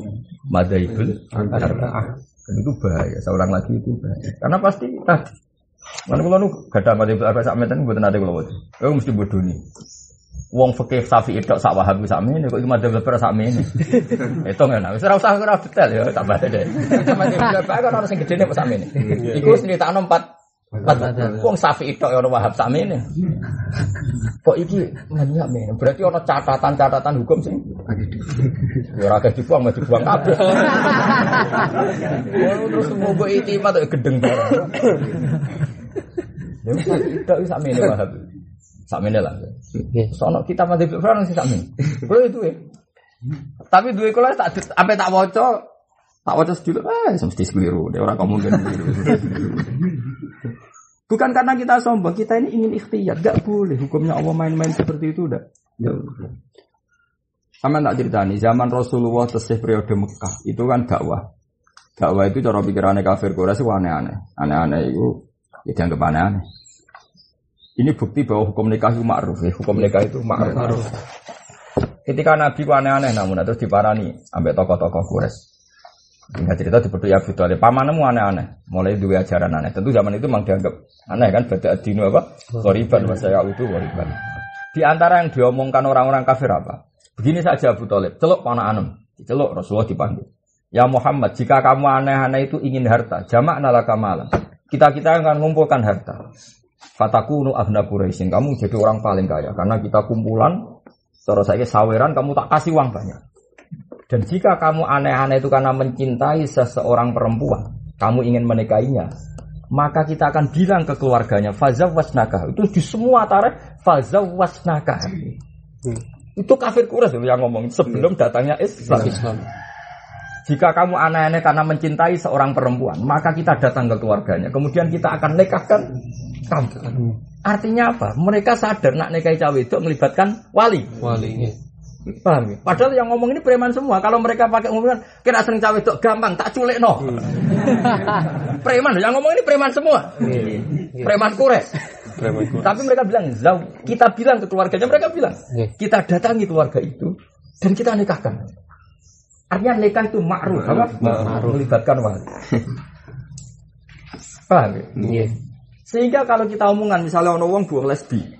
arba'ah. Dan itu bahaya. Seorang lagi itu bahaya. Karena pasti tadi Mana kalau nu gak ada madzhabul arba'ah sak meten mboten ate kula. Eh mesti bodoh nih. Wong fikih Syafi'i tok sak Wahabi sak mene kok iki madzhab beberapa sak mene. Hitung ya, wis ora usah ora detail ya tak bahas deh. Madzhab beberapa kan orang sing gedene sak mene. Iku wis nyritakno empat empat wong Syafi'i tok ya ono Wahab sak mene. Kok iki banyak mene? Berarti ono catatan-catatan hukum sing ya ora akeh dibuang mesti dibuang kabeh. Terus mbok itimat kok gedeng bareng. Ya Syafi'i tok sak mene Wahab. Sak mene lah. Sono kita mati Fir'aun sih sakmen. Kulo itu ya. Tapi duwe kula tak sampai tak waca tak waca sedulur ah mesti keliru. Dia orang kamu kan keliru. Bukan karena kita sombong, kita ini ingin ikhtiar. Gak boleh hukumnya Allah main-main seperti itu udah. Ya Sama tak ceritani, zaman Rasulullah tesih periode Mekah itu kan dakwah. Dakwah itu cara pikirannya kafir Quraisy itu aneh-aneh. Aneh-aneh itu ya dianggap aneh-aneh. Ini bukti bahwa hukum nikah itu ma'ruf ya. Hukum nikah itu ma'ruf. Ketika Nabi ku aneh-aneh namun terus diparani ambek tokoh-tokoh Quraisy. Hingga cerita seperti Abu Talib, pamanmu aneh-aneh, mulai dua ajaran aneh. Tentu zaman itu memang dianggap aneh kan, beda dino apa? Koriban, saya itu koriban. Di antara yang diomongkan orang-orang kafir apa? Begini saja Abu Talib, celuk panah anem, celuk Rasulullah dipanggil. Ya Muhammad, jika kamu aneh-aneh itu ingin harta, jamak nalaka malam. Kita-kita akan mengumpulkan harta. Fatakunu ahna Quraisyin, kamu jadi orang paling kaya. Karena kita kumpulan, cara saya saweran, kamu tak kasih uang banyak. Dan jika kamu aneh-aneh itu karena mencintai seseorang perempuan, kamu ingin menikahinya, maka kita akan bilang ke keluarganya, fazawasnaka. Itu di semua tarikh, fazawasnaka. Itu kafir Quraisy yang ngomong sebelum datangnya Islam. Islam. Jika kamu aneh-aneh karena mencintai seorang perempuan, maka kita datang ke keluarganya. Kemudian kita akan nikahkan kamu. Artinya apa? Mereka sadar nak nikahi cawe itu melibatkan wali. Wali. Paham ya? Padahal yang ngomong ini preman semua. Kalau mereka pakai ngomongan, kira sering cawe itu gampang, tak culik no. preman, yang ngomong ini preman semua. Preman kures. Preman. Tapi mereka bilang, "Zau." kita bilang ke keluarganya, mereka bilang, kita datangi keluarga itu dan kita nikahkan. Artinya nikah itu ma'ruf, apa? Ma'ruf. Melibatkan wali. Paham ya? Sehingga kalau kita omongan misalnya ono wong buang lesbi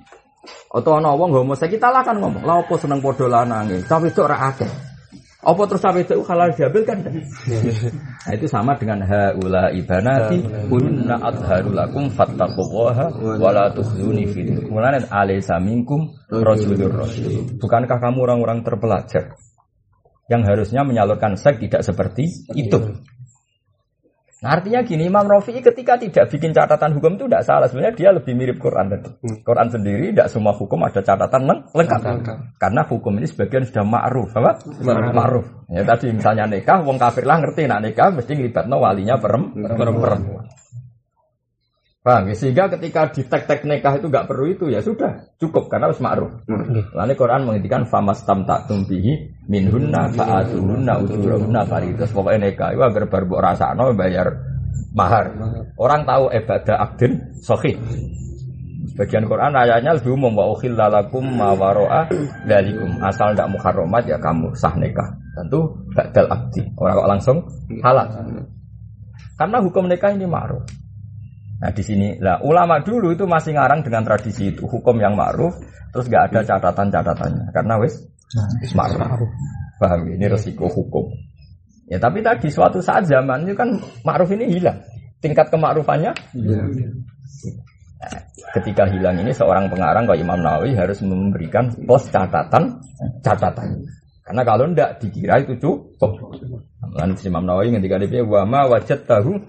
atau ono wong kita lah kan ngomong, "Lah opo seneng padha lanange?" Tapi itu ora akeh. Apa terus sampai itu halal diambil kan? Nah, itu sama dengan haula ibanati kunna adharu lakum fattaqullaha wa la tukhzuni fi dinikum. Mulane alaysa minkum rajulur rasul. Bukankah kamu orang-orang terpelajar yang harusnya menyalurkan seks tidak seperti itu? Nah, artinya gini, Imam Rafi'i ketika tidak bikin catatan hukum itu tidak salah. Sebenarnya dia lebih mirip Quran tadi. Quran sendiri tidak semua hukum ada catatan leng- lengkap. Karena hukum ini sebagian sudah ma'ruf, apa? Ma'ruf. Ya tadi misalnya nikah, wong kafir lah ngerti nak nikah mesti ngelibatno walinya perem- perempuan. Paham ya? Sehingga ketika di tek-tek nikah itu nggak perlu itu ya sudah cukup karena harus ma'ruf. Lalu Quran menghentikan famas tam tak tumpihi minhunna fa'atuhunna ujurahunna faridos. Pokoknya nikah itu agar baru mbok rasakno bayar mahar. Orang tahu ibadah abdin sohih. Sebagian Quran ayatnya lebih umum wa ukhilla lakum ma waro'a dalikum. Asal tidak muharramat ya kamu sah nikah. Tentu badal abdi. Orang kok langsung halal. Karena hukum nikah ini ma'ruf. Nah di sini lah ulama dulu itu masih ngarang dengan tradisi itu hukum yang ma'ruf terus nggak ada catatan-catatannya karena wis ma'ruf. Paham ini resiko hukum. Ya tapi tadi suatu saat zaman itu kan ma'ruf ini hilang. Tingkat kemakrufannya Nah, ketika hilang ini seorang pengarang kayak Imam Nawawi harus memberikan pos catatan catatan. Karena kalau ndak dikira itu cukup. Imam Nawawi ketika dia wa ma wajad tahu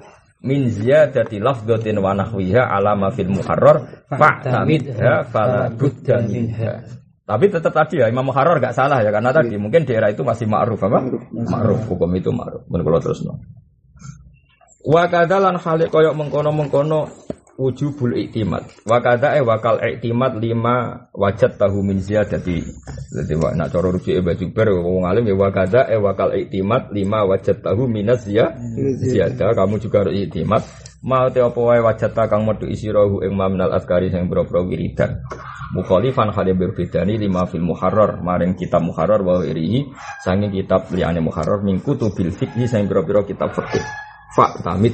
min ziyadati lafdhatin wa nahwiha ala ma fil muharrar fa'tamidha fala budda minha. Tapi tetap tadi ya Imam Muharrar gak salah ya karena tadi mungkin daerah itu masih ma'ruf apa? Ma'ruf hukum itu ma'ruf. Men kula terusno. Wa kadalan hale koyok mengkono-mengkono wujubul iktimat. Wa kada e wakal iktimat lima wajat tahu min ziyadati. Jadi wa nak cara rujuk e baju ber wong alim ya wa kada e wakal iktimat lima wajat tahu minas ya ziyada. Kamu juga harus iktimat. Mau te apa wae wajat kang metu isirahu ing mamnal askari sing boro-boro wiridan. Mukhalifan hale berbedani lima fil muharrar maring kitab muharrar wa irihi sanging kitab liyane muharrar min kutubil fikhi sing boro-boro kitab fikih. Fa tamit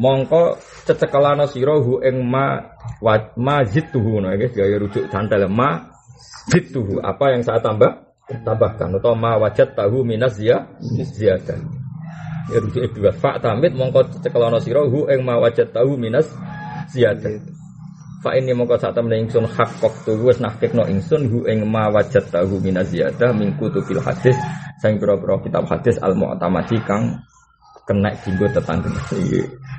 mongko cecekelana sira hu ing ma wa ma zituhu. Nah guys gaya rujuk cantel ma zituhu. Apa yang saya tambah? Tambahkan. Atau ma wajat tahu minas ya ziyadah ya rujuk dua fa tamit mongko cecekelana sira hu ing ma wajat tahu minas ziyadah Fa ini mongko saat temen ingsun. Hak kok tu wis nahkikno ingsun. Hu ing ma wajat tahu minas ziyadah min kutubil hadis. Sing pira-pira kitab hadis al mu'tamadi kang kena dinggo tetangga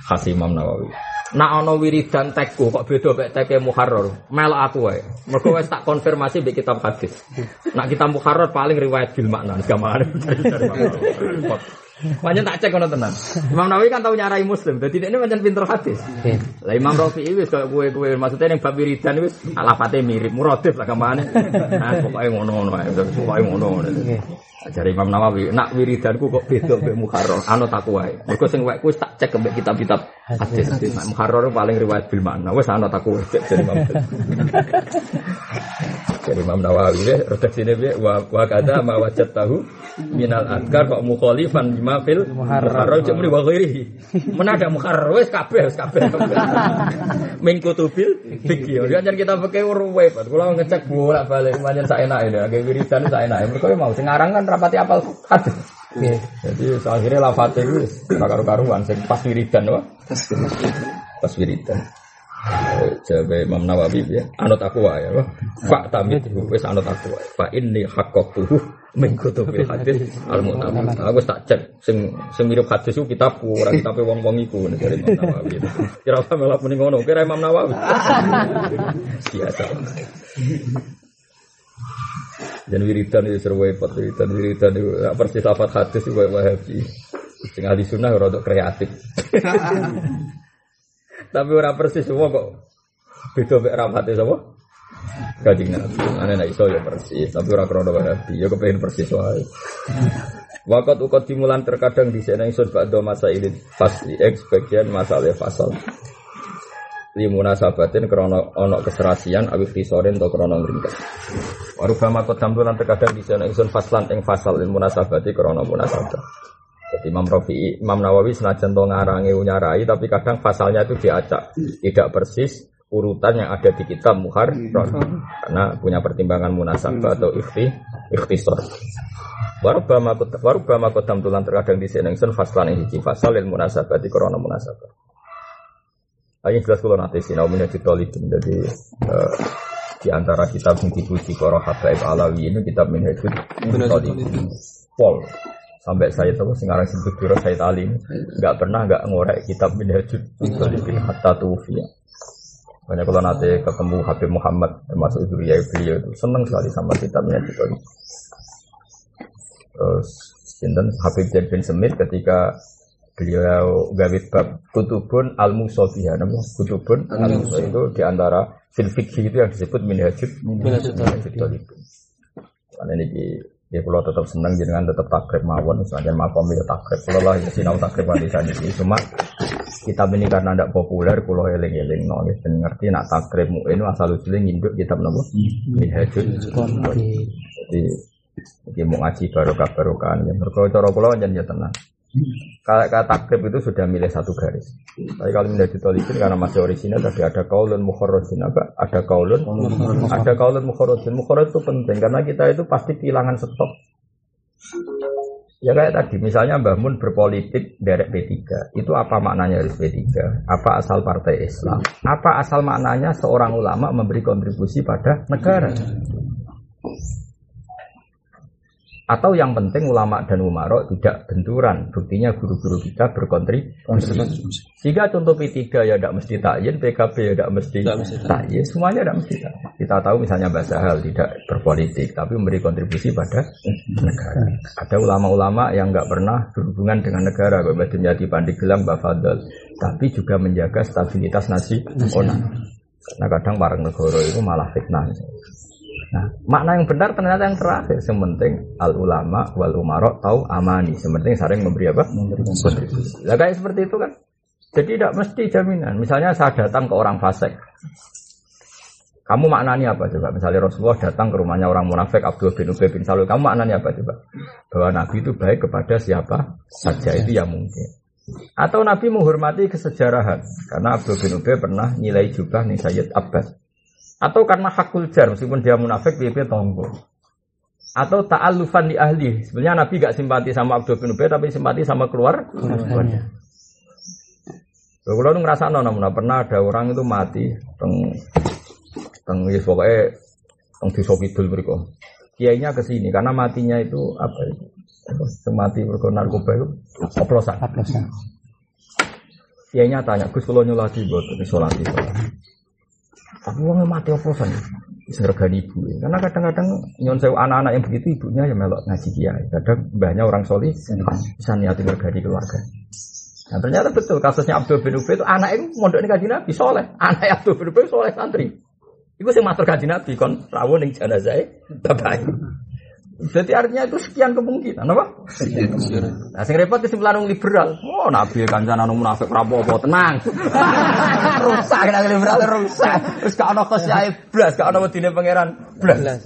khas Imam Nawawi. Nak ana wiridan tekku kok beda mek teke Muharrar, melok aku wae. Mergo wis tak konfirmasi mbek kitab hadis. Nak kita Muharrar paling riwayat bil makna, gampangane Pancen tak cek kono tenan. Imam Nawawi kan tau nyarai Muslim, dadi ini pancen pinter hadis. Oke. Lah Imam Rafi'i wis kaya kowe-kowe maksudnya ning bab wiridan wis alafate mirip muradif lah ke mana. Nah, pokoke ngono-ngono ae, pokoke ngono. Oke. Ajare Imam Nawawi, nak wiridanku kok beda mbek Muharrar, anut aku wae. Mergo sing wis tak cek mbek kitab-kitab hadis. Nak Muharrar paling riwayat bil makna, wis anut aku wis cek dari Imam. Dari Imam Nawawi redaksine piye wa wa kata ma wajad tahu minal adkar kok mukhalifan lima fil muharrar cek muni wa ghairihi. Men ada muharrar wis kabeh wis kabeh. Min kutubil fikih. Ya jan kita pakai ruwe, kula ngecek bolak-balik pancen sak enake ya, nggih wiridan sak enake. Mergo ya mau sing aran kan rapati apal hadis. Jadi akhirnya lafate itu ora karu-karuan sing pas wiridan apa? Pas wiridan. Jabe Imam Nawawi ya, anut aku wae ya. Pak tamit wis anut aku wae. Fa inni haqqatuhu min kutubil hadis al mutamad. Aku wis tak cek sing sing mirip hadis ku kitabku, ora kitabe wong-wong iku dari Imam Nawawi. Kira apa malah muni ngono, kira Imam Nawawi. Biasa. Dan wiridan itu seru repot wiridan wiridan itu persis lafat hadis itu wahabi. Sing ahli sunnah rada kreatif. Tapi ora persis semua kok beda mek rapate sapa? Kanjeng Nabi. Ane nek iso ya persis, tapi ora krono wahabi, ya kepengin persis wae. Wakat ukot dimulan terkadang di sana ingsun ba'da masa ini pasti eks bagian masalah fasal. Limuna sabatin krono ono keserasian awif tisorin atau krono ringkas. Warubama kodam tulan terkadang di sana ingsun faslan ing fasal ilmu nasabati krono munasabah. Jadi Imam Rafi'i, Imam Nawawi senajan to ngarangi unyarai, tapi kadang pasalnya itu diacak, tidak persis urutan yang ada di kitab Muhar karena punya pertimbangan munasabah atau ikhti ikhtisar. Warubama kod- warubama tulan terkadang di sini ingsun faslan hiji fasal ilmu nasabati krono munasabah. Ayo jelas kalau nanti sinau minhajul talibin jadi eh, di antara kitab yang dipuji para habaib alawi ini kitab minhajul talibin pol sampai saya tahu sekarang sebut dulu saya tali nggak pernah nggak ngorek kitab minhajul talibin hatta tufiya banyak kalau nanti ketemu Habib Muhammad termasuk Zuriyah beliau itu senang sekali sama kitab talibin terus Sinten? Habib Zain bin Semit ketika beliau gawe bab kutubun al musofiha namanya kutubun al itu di antara fil fikih itu yang disebut Minhajul minhajul talibin. Karena ini di ya kalau tetap senang jenengan tetap takrib mawon misalnya makom ya takrib. Kalau lah sinau takrib wali saja cuma kitab ini karena tidak populer kalau eling eling no ya dan ngerti nak takrib ini asal usulnya nginduk kitab nopo? Minhajul. Jadi jadi mau ngaji barokah barokan ya. Mereka cara kula jangan ya tenang kalau kata takrib itu sudah milih satu garis tapi kalau milih ditolikin karena masih orisinal tadi ada kaulun mukharrajin apa ada kaulun ada kaulun mukharrajin mukharraj itu penting karena kita itu pasti kehilangan stok Ya kayak tadi, misalnya Mbah Mun berpolitik dari P3, itu apa maknanya harus P3? Apa asal partai Islam? Apa asal maknanya seorang ulama memberi kontribusi pada negara? Atau yang penting ulama dan umaro tidak benturan. Buktinya guru-guru kita berkontribusi. Jika contoh P3 ya tidak mesti takyin, PKB ya tidak mesti takyin, semuanya tidak mesti takyin. Kita tahu misalnya Mbak Sahal tidak berpolitik, tapi memberi kontribusi pada negara. Ada ulama-ulama yang nggak pernah berhubungan dengan negara, Mbak Dunyati Pandeglang, Mbak Fadl, tapi juga menjaga stabilitas nasional. Karena kadang bareng negara itu malah fitnah. Nah, makna yang benar ternyata yang terakhir. Yang penting al ulama wal umaro tahu amani. Yang penting saling memberi apa? Kontribusi. Lah kayak seperti itu kan. Jadi tidak mesti jaminan. Misalnya saya datang ke orang fasik. Kamu maknanya apa coba? Misalnya Rasulullah datang ke rumahnya orang munafik Abdul bin Ubay bin Salul. Kamu maknanya apa coba? Bahwa Nabi itu baik kepada siapa saja itu yang mungkin. Atau Nabi menghormati kesejarahan karena Abdul bin Ubay pernah nilai jubah nih Sayyid Abbas. Atau karena hakul jar meskipun dia munafik dia dia tonggo. Atau ta'alufan di ahli. Sebenarnya Nabi gak simpati sama Abdul bin Ubay tapi simpati sama keluar keluarganya. Kalau lu ngerasa namun pernah ada orang itu mati teng teng ya pokoknya teng desa kidul mereka. Kiainya ke sini karena matinya itu apa itu? Semati mereka narkoba itu oplosan. Aplosan. Kiainya tanya, Gus kalau nyolati buat itu. Tapi uangnya mati oplosan. Sergani ibu. Karena kadang-kadang nyon sewu anak-anak yang begitu ibunya ya melok ngaji kiai. Kadang banyak orang solih bisa niatin regani keluarga. Nah ternyata betul kasusnya Abdul bin Ubay itu anak itu mondok kaji Nabi soleh. Anak Abdul bin Ubay soleh santri. Iku sing matur kaji Nabi kon rawuh ning jenazah bapak. Jadi artinya itu sekian kemungkinan, apa? Nah, sing repot kesimpulan wong liberal. Oh, nabi kancan anu munafik rapopo tenang. rusak nek liberal rusak. Terus gak ono khosyae blas, gak ono wedine pangeran blas.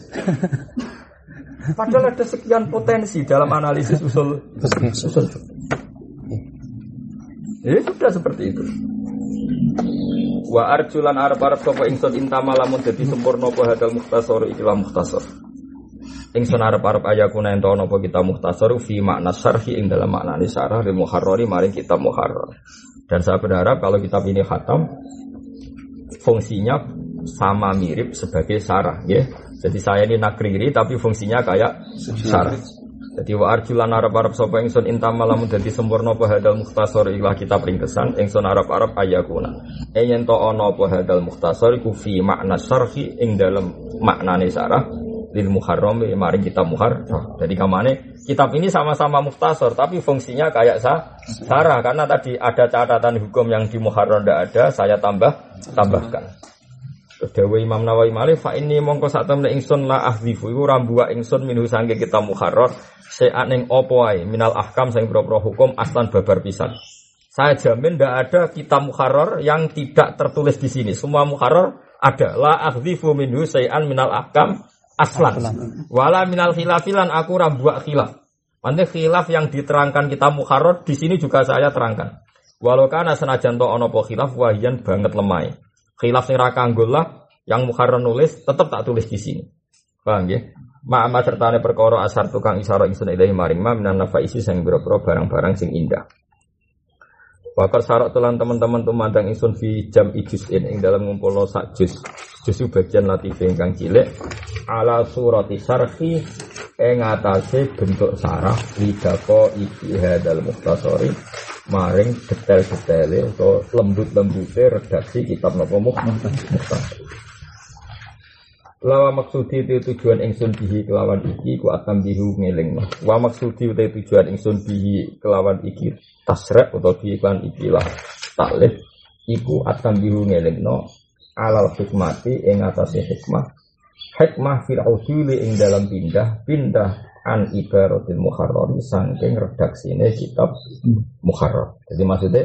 Padahal ada sekian potensi dalam analisis usul usul. Ya sudah seperti itu. Wa arjulan arab arab sapa ingsun intama lamun dadi sempurna apa hadal mukhtasar ikilah mukhtasar. Ingsun arep arep ayakuna ento ana apa kita mukhtasar fi makna syarhi ing dalam makna syarah lil muharrari maring kitab muharrar. Dan saya berharap kalau kitab ini khatam fungsinya sama mirip sebagai syarah ya. Jadi saya ini nakriri tapi fungsinya kayak syarah. Jadi wa arjulan arab arab sapa ingsun intama lamun dadi sempurna apa hadal mukhtasar ikilah kitab ringkesan ingsun arab arab ayakuna. E yen to ana apa hadal mukhtasar iku fi makna syarhi ing dalam maknane syarah lil muharram ya mari kita muhar. Jadi kamane kitab ini sama-sama muhtasar tapi fungsinya kayak sa sarah karena tadi ada catatan hukum yang di muharram tidak ada, saya tambah tambahkan. Dewa Imam Nawawi Malik fa ini mongko sak temne ingsun la ahdzifu iku rambuwa ingsun minhu sangge kita muharrar se'at ning opo ae minal ahkam sing pro-pro hukum aslan babar pisan. Saya jamin tidak ada kitab muharrar yang tidak tertulis di sini. Semua muharrar ada. La ahdzifu minhu se'an minal ahkam aslan. Wala minal khilafilan aku rambuak khilaf. Nanti khilaf yang diterangkan kita mukharrar di sini juga saya terangkan. Walau kana senajan to ono khilaf wahian banget lemai. Khilaf sing ra lah yang mukharrar nulis tetap tak tulis di sini. Paham ya? Ma'ama sertane perkara asar tukang isara ingsun ilahi maring ma minan nafaisi sing boro-boro barang-barang sing indah. Wakar sarok tulan teman-teman tumandang ingsun fi jam ijus in ing dalam ngumpulno sak jus. Jusu bagian latif ingkang cilik ala surati sarhi ing atase bentuk sarah lidako iki hadal muhtasori maring detail-detaile atau lembut-lembute redaksi kitab napa muhtasar. Lawa maksudi itu tujuan ingsun bihi kelawan iki ku atam bihu ngeling. Wa maksudi itu tujuan ingsun bihi kelawan iki tasrek atau kelawan ikilah taklif iku atam bihu ngeling no alal hikmati ing atase hikmah. Hikmah fil ausuli ing dalam pindah pindah an ibaratil muharrar saking redaksine kitab muharrar. Jadi maksudnya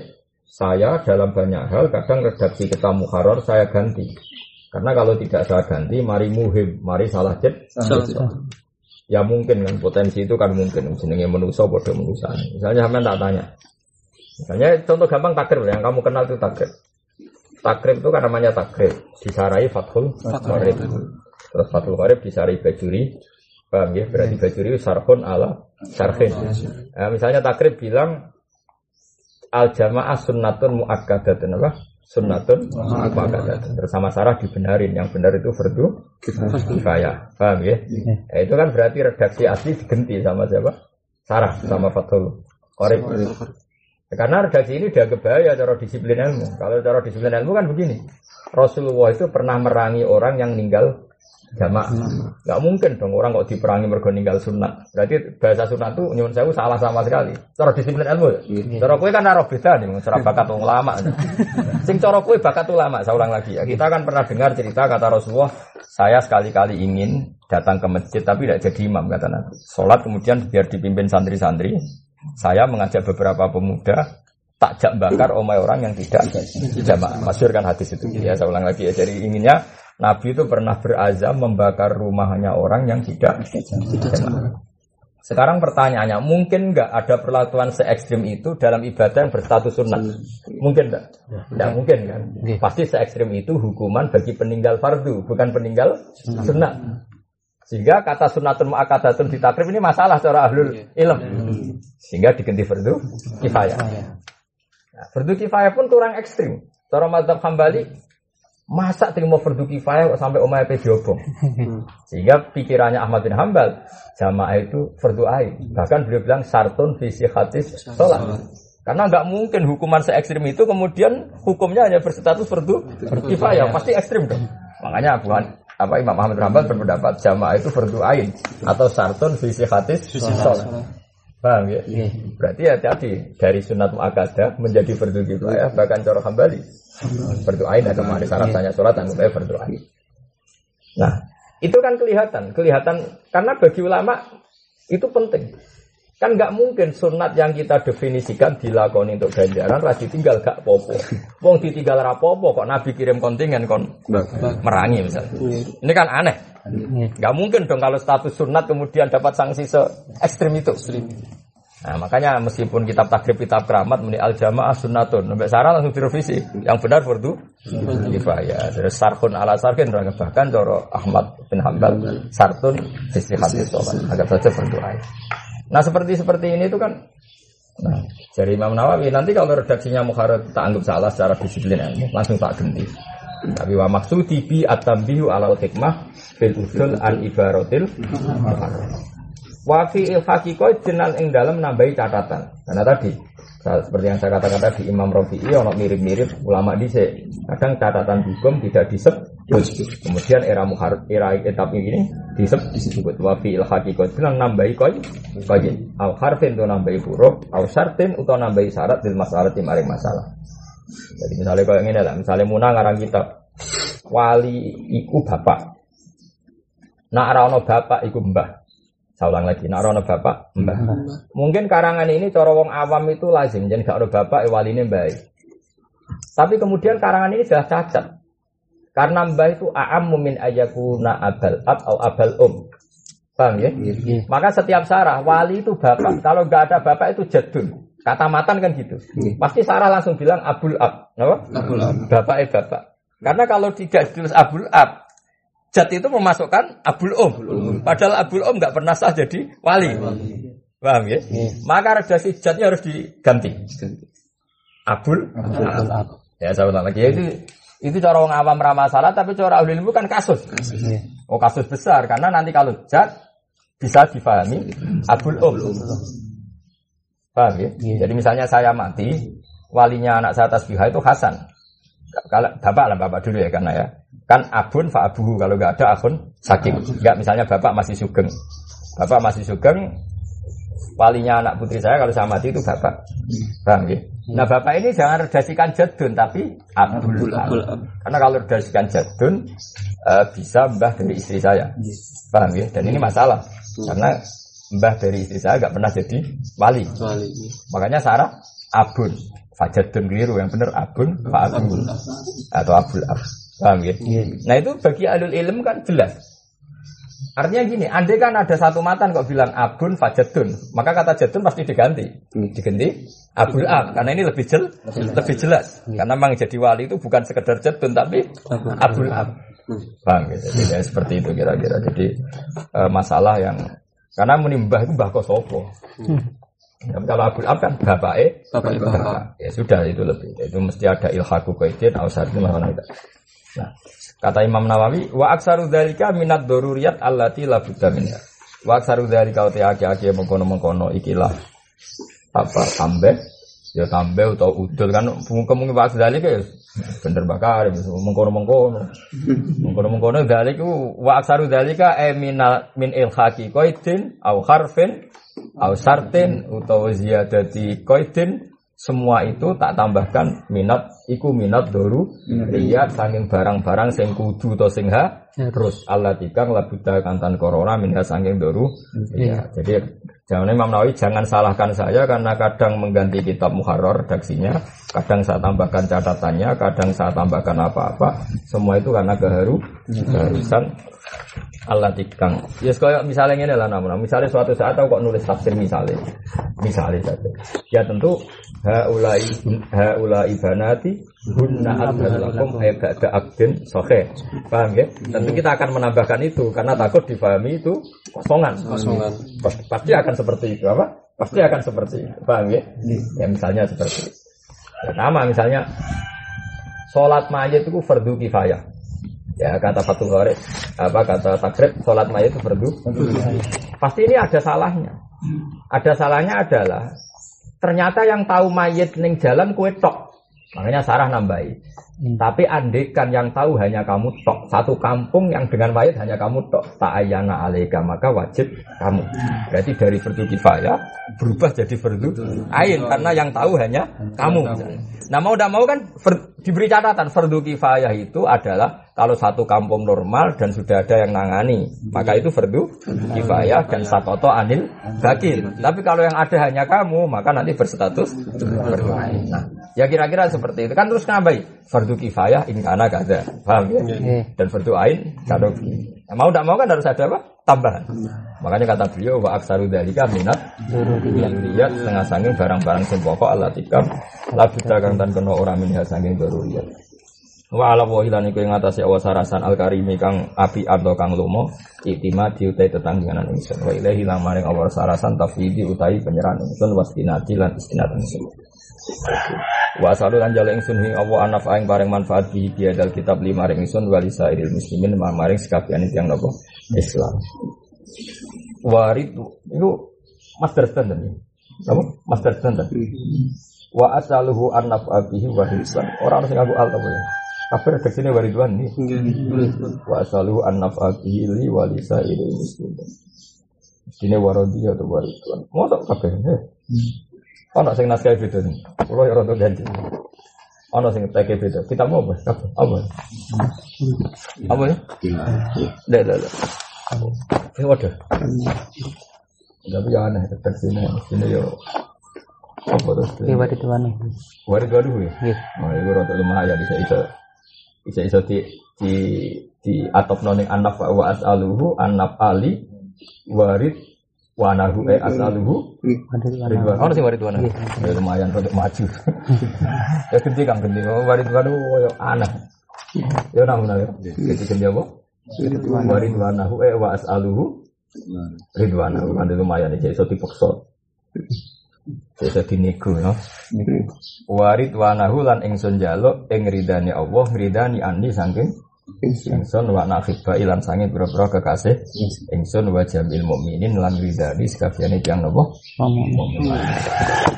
saya dalam banyak hal kadang redaksi kitab muharrar saya ganti karena kalau tidak saya ganti, mari muhim, mari salah jet. Ya mungkin kan potensi itu kan mungkin jenenge manusia bodoh manusia. Misalnya sampean tak tanya. Misalnya contoh gampang takrib yang kamu kenal itu takrib. Takrib itu kan namanya takrib. Disarai fathul qarib. Terus fathul qarib disarai bajuri. Paham ya? Berarti bajuri sarhun ala sarhin. Nah, misalnya takrib bilang al jamaah sunnatun muakkadatun apa? sunnatun muakkadatun. Bersama Sarah dibenarin, yang benar itu fardu kifayah. Paham ya? ya? Itu kan berarti redaksi asli diganti sama siapa? Sarah sama Fathul Qorib. Ya, karena redaksi ini dianggap bahaya cara disiplin ilmu. Kalau cara disiplin ilmu kan begini. Rasulullah itu pernah merangi orang yang meninggal jamaah. Gak mungkin dong orang kok diperangi mergo ninggal sunat. Berarti bahasa sunat itu nyuwun sewu salah sama sekali. Cara disiplin ilmu. Ya? Cara kue kan naruh beda nih, cara bakat ulama. Sing cara kue bakat ulama, saya ulang lagi ya. Kita kan pernah dengar cerita kata Rasulullah, saya sekali-kali ingin datang ke masjid tapi tidak jadi imam kata Nabi. Sholat kemudian biar dipimpin santri-santri. Saya mengajak beberapa pemuda takjak bakar omai orang yang tidak jamaah. Masyur kan hadis itu. Ya saya ulang lagi ya. Jadi inginnya Nabi itu pernah berazam membakar rumahnya orang yang tidak jamaah. Sekarang pertanyaannya, mungkin nggak ada perlakuan se ekstrim itu dalam ibadah yang berstatus sunnah? Mungkin nggak? Tidak mungkin kan? Pasti se ekstrim itu hukuman bagi peninggal fardu, bukan peninggal sunnah. Sehingga kata sunnatun mu'akadatun di takrib ini masalah secara ahlul ilm. Sehingga diganti fardu kifayah. Nah, fardu kifayah pun kurang ekstrim. Cara madhab hambali Masa terima fardu kifayah sampai omah pe diobong. Sehingga pikirannya Ahmad bin Hambal jamaah itu fardu ain. Bahkan beliau bilang sartun visi hadis sholat. Karena nggak mungkin hukuman se ekstrim itu kemudian hukumnya hanya berstatus fardu kifayah, pasti ekstrim dong. Makanya Abu, apa Imam Ahmad Hambal berpendapat jamaah itu fardu ain atau sartun visi hadis sholat. Paham ya? Iya. Berarti hati-hati dari sunat muakkadah menjadi fardu kifayah bahkan cara kembali. Fardu ain ada mana syarat tanya sholat anggapnya ain. Nah, itu kan kelihatan, kelihatan karena bagi ulama itu penting. Kan nggak mungkin sunat yang kita definisikan dilakoni untuk ganjaran, rasi tinggal gak popo. Wong ditinggal rapopo kok Nabi kirim kontingen kon merangi misalnya. Ini kan aneh. Iya. Nggak mungkin dong kalau status sunat kemudian dapat sanksi se ekstrim itu. Nah, makanya meskipun kitab takrib kitab keramat meni al jamaah sunnatun, sampai sarah langsung direvisi. Yang benar fardu kifayah. Terus sarhun ala sarkin bahkan coro Ahmad bin Hambal sartun sisi hadis. Agak saja fardu ain. Nah seperti seperti ini itu kan Nah, dari Imam Nawawi nanti kalau redaksinya Mukharrat tak anggap salah secara disiplin ilmu, langsung tak ganti. Tapi wa maksudi bi at-tambihu alal hikmah bil usul an ibaratil muharrar. Wa fi il haqiqah jenan ing dalam nambahi catatan. Karena tadi seperti yang saya katakan tadi Imam Rafi'i ono mirip-mirip ulama dhisik. Kadang catatan hukum tidak disebut. Kemudian era muharrar era etap ini disebut disebut wa fi il haqiqah jenan nambahi koi koi. Al harfin itu nambahi huruf, al syartin atau nambahi syarat di masalah di maring masalah. Jadi misalnya kayak gini lah, misalnya Muna ngarang kitab wali iku bapak. Nak ora ono bapak iku mbah. Saya ulang lagi, nak ora ono bapak mbah. Mungkin karangan ini cara wong awam itu lazim, jadi gak ada bapak eh, waline mbah. Tapi kemudian karangan ini sudah cacat. Karena mbah itu a'ammu min ayakuna abal ab atau abal um. Paham ya? Iya. Maka setiap sarah wali itu bapak. Kalau nggak ada bapak itu jadun. Kata matan kan gitu. Pasti sarah langsung bilang abul ab. Apa? Abul ab. Bapak eh bapak. Karena kalau tidak ditulis abul ab, jad itu memasukkan abul um. Padahal abul um nggak pernah sah jadi wali. Paham ya? Maka redaksi jadnya harus diganti. Abul. Ya saya ulang lagi. Ya, itu itu cara orang awam ramah salah, tapi cara ahli ilmu kan kasus. Iya. Oh kasus besar karena nanti kalau jad bisa difahami abul um. Paham ya? Iya. Jadi misalnya saya mati, walinya anak saya tasbihah itu Hasan. Kalau bapak lah bapak dulu ya karena ya. Kan abun fa abuhu kalau nggak ada akun saking. Enggak misalnya bapak masih sugeng. Bapak masih sugeng, walinya anak putri saya kalau saya mati itu bapak. Paham ya? Nah bapak ini jangan redasikan jadun tapi abul ab. Abul ab. Karena kalau redasikan jadun eh, bisa mbah dari istri saya. Paham ya? Dan ini masalah. Karena mbah dari istri saya nggak pernah jadi wali. Wali. Makanya Sarah abun. Fajadun keliru yang benar abun fa abul atau abul ab. Paham ya? Nah itu bagi alul ilm kan jelas. Artinya gini, andai kan ada satu matan kok bilang abun fajadun, maka kata jadun pasti diganti. Diganti abul ab karena ini lebih jel, lebih jelas. Karena memang jadi wali itu bukan sekedar jadun tapi abul ab. Paham gitu. Jadi ya, seperti itu kira-kira. Jadi eh, masalah yang karena menimbah itu mbah kosopo. Tapi kalau abul ab kan bapak eh Bapak bapak. Ya sudah itu lebih. Itu mesti ada ilhaku qaidin ausar itu itu. Nah, kata Imam Nawawi, wa aksaru dzalika minat daruriyat allati la budda minha. Wa aksaru dzalika uti aki-aki mengkono-mengkono ikilah apa tambah ya tambah atau udul kan kemungkinan wa dzalika ya bener bakar mengkono-mengkono. Mengkono-mengkono dzalika wa aksaru dzalika e minal min ilhaqi qaidin au harfin au sartin utawa ziyadati qaidin semua itu tak tambahkan minat iku minat doru lihat saking barang-barang sing kudu to sing ha terus. Allah tikang labuda kantan corona minha saking doru. Iya. Jadi jangan Imam Nawawi jangan salahkan saya karena kadang mengganti kitab muharrar redaksinya kadang saya tambahkan catatannya kadang saya tambahkan apa-apa. Semua itu karena keharu keharusan Allah tikang. Ya yes, misalnya ini lah namun misalnya suatu saat aku kok nulis tafsir misalnya, misalnya saja. Ya tentu haulai haulai banati hunna adhalakum ay ba'da abdin sahih. Paham ya? Tentu kita akan menambahkan itu karena takut difahami itu kosongan. Kosongan. Pas- Pasti akan seperti itu apa? Pasti akan seperti itu. Paham ya? Ya misalnya seperti itu. Pertama misalnya sholat mayit itu fardu kifayah. Ya kata Fatul Gharis, apa kata takrib sholat mayit itu fardu. Pasti ini ada salahnya. Ada salahnya adalah ternyata yang tahu mayit ning jalan kue tok. Makanya Sarah nambahi. Tapi andekan yang tahu hanya kamu tok, satu kampung yang dengan mayat hanya kamu tok, tak ayana alaika maka wajib kamu. Berarti dari fardu kifayah berubah jadi fardu ain karena yang tahu hanya kamu. Nah mau tidak mau kan fer- diberi catatan fardu kifayah itu adalah kalau satu kampung normal dan sudah ada yang nangani, maka itu fardu kifayah dan sakoto anil bakil. Tapi kalau yang ada hanya kamu, maka nanti berstatus fardu ain. Nah, ya kira-kira seperti itu kan terus ngabai fardu kifayah in kana kada. Paham ya? Oke. Dan fardu ain kada. Nah, mau tidak mau kan harus ada apa? Tambahan. Makanya kata beliau wa aksaru dalika minat Lihat setengah sanging barang-barang sing pokok ala tikam Labu dagang dan kena orang minha sanging daruriyat Wa ala wa hilan iku ing atase awas sarasan al karimi kang api atau kang lomo itima diutai tetangganan ingsun wa ilahi lan maring awas sarasan tafwidi utai penyerahan ingsun wastinati lan istinat ingsun Wa asalu lan jale ingsun ing Allah anaf aing bareng manfaat bi biadal kitab lima ring ingsun walisa iril muslimin ma maring sekabian yang nopo Islam Warid itu master standard ya. Apa? Master standard. Wa asaluhu an naf'abihi wa hisan. Orang harus ngaku al apa ya? Kafir redaksinya waridwan nih. Wa asaluhu an naf'abihi li wa lisa ili muslimin. Sini warodi atau waridwan. Masa kafir? Ono sing naskah beda nih. Kulo ya rada ganti. Ono sing teke beda. Kita mau apa? Apa? Apa ya? Dah, dah, dah. Ini waduh. Tapi ya aneh, redaksinya. Sini yo. Apa terus? Oke, wadah tuan nih. Warid waduh ya. Iya. Oh, itu rada lumayan bisa bisa bisa bisa di di di atop noning anaf wa as'aluhu anaf ali warid wa nahu eh as'aluhu. Ridwan. Oh, sih warid wana. Ya lumayan untuk maju. ya gede kan gede. Oh, warid wana yo aneh. Ya namun ya. Gede gede apa? Warid wana eh wa as'aluhu Ridwan. Lumayan ya iso dipaksa. Bisa dinego no. Warid wanahu lan ingsun jaluk ing ridani Allah ngridani ani saking ingsun. Wa nafiba ilan sange pira-pira kekasih. Ingsun. Wa jamil mukminin lan ridani sekabiane tiyang napa Ngomong.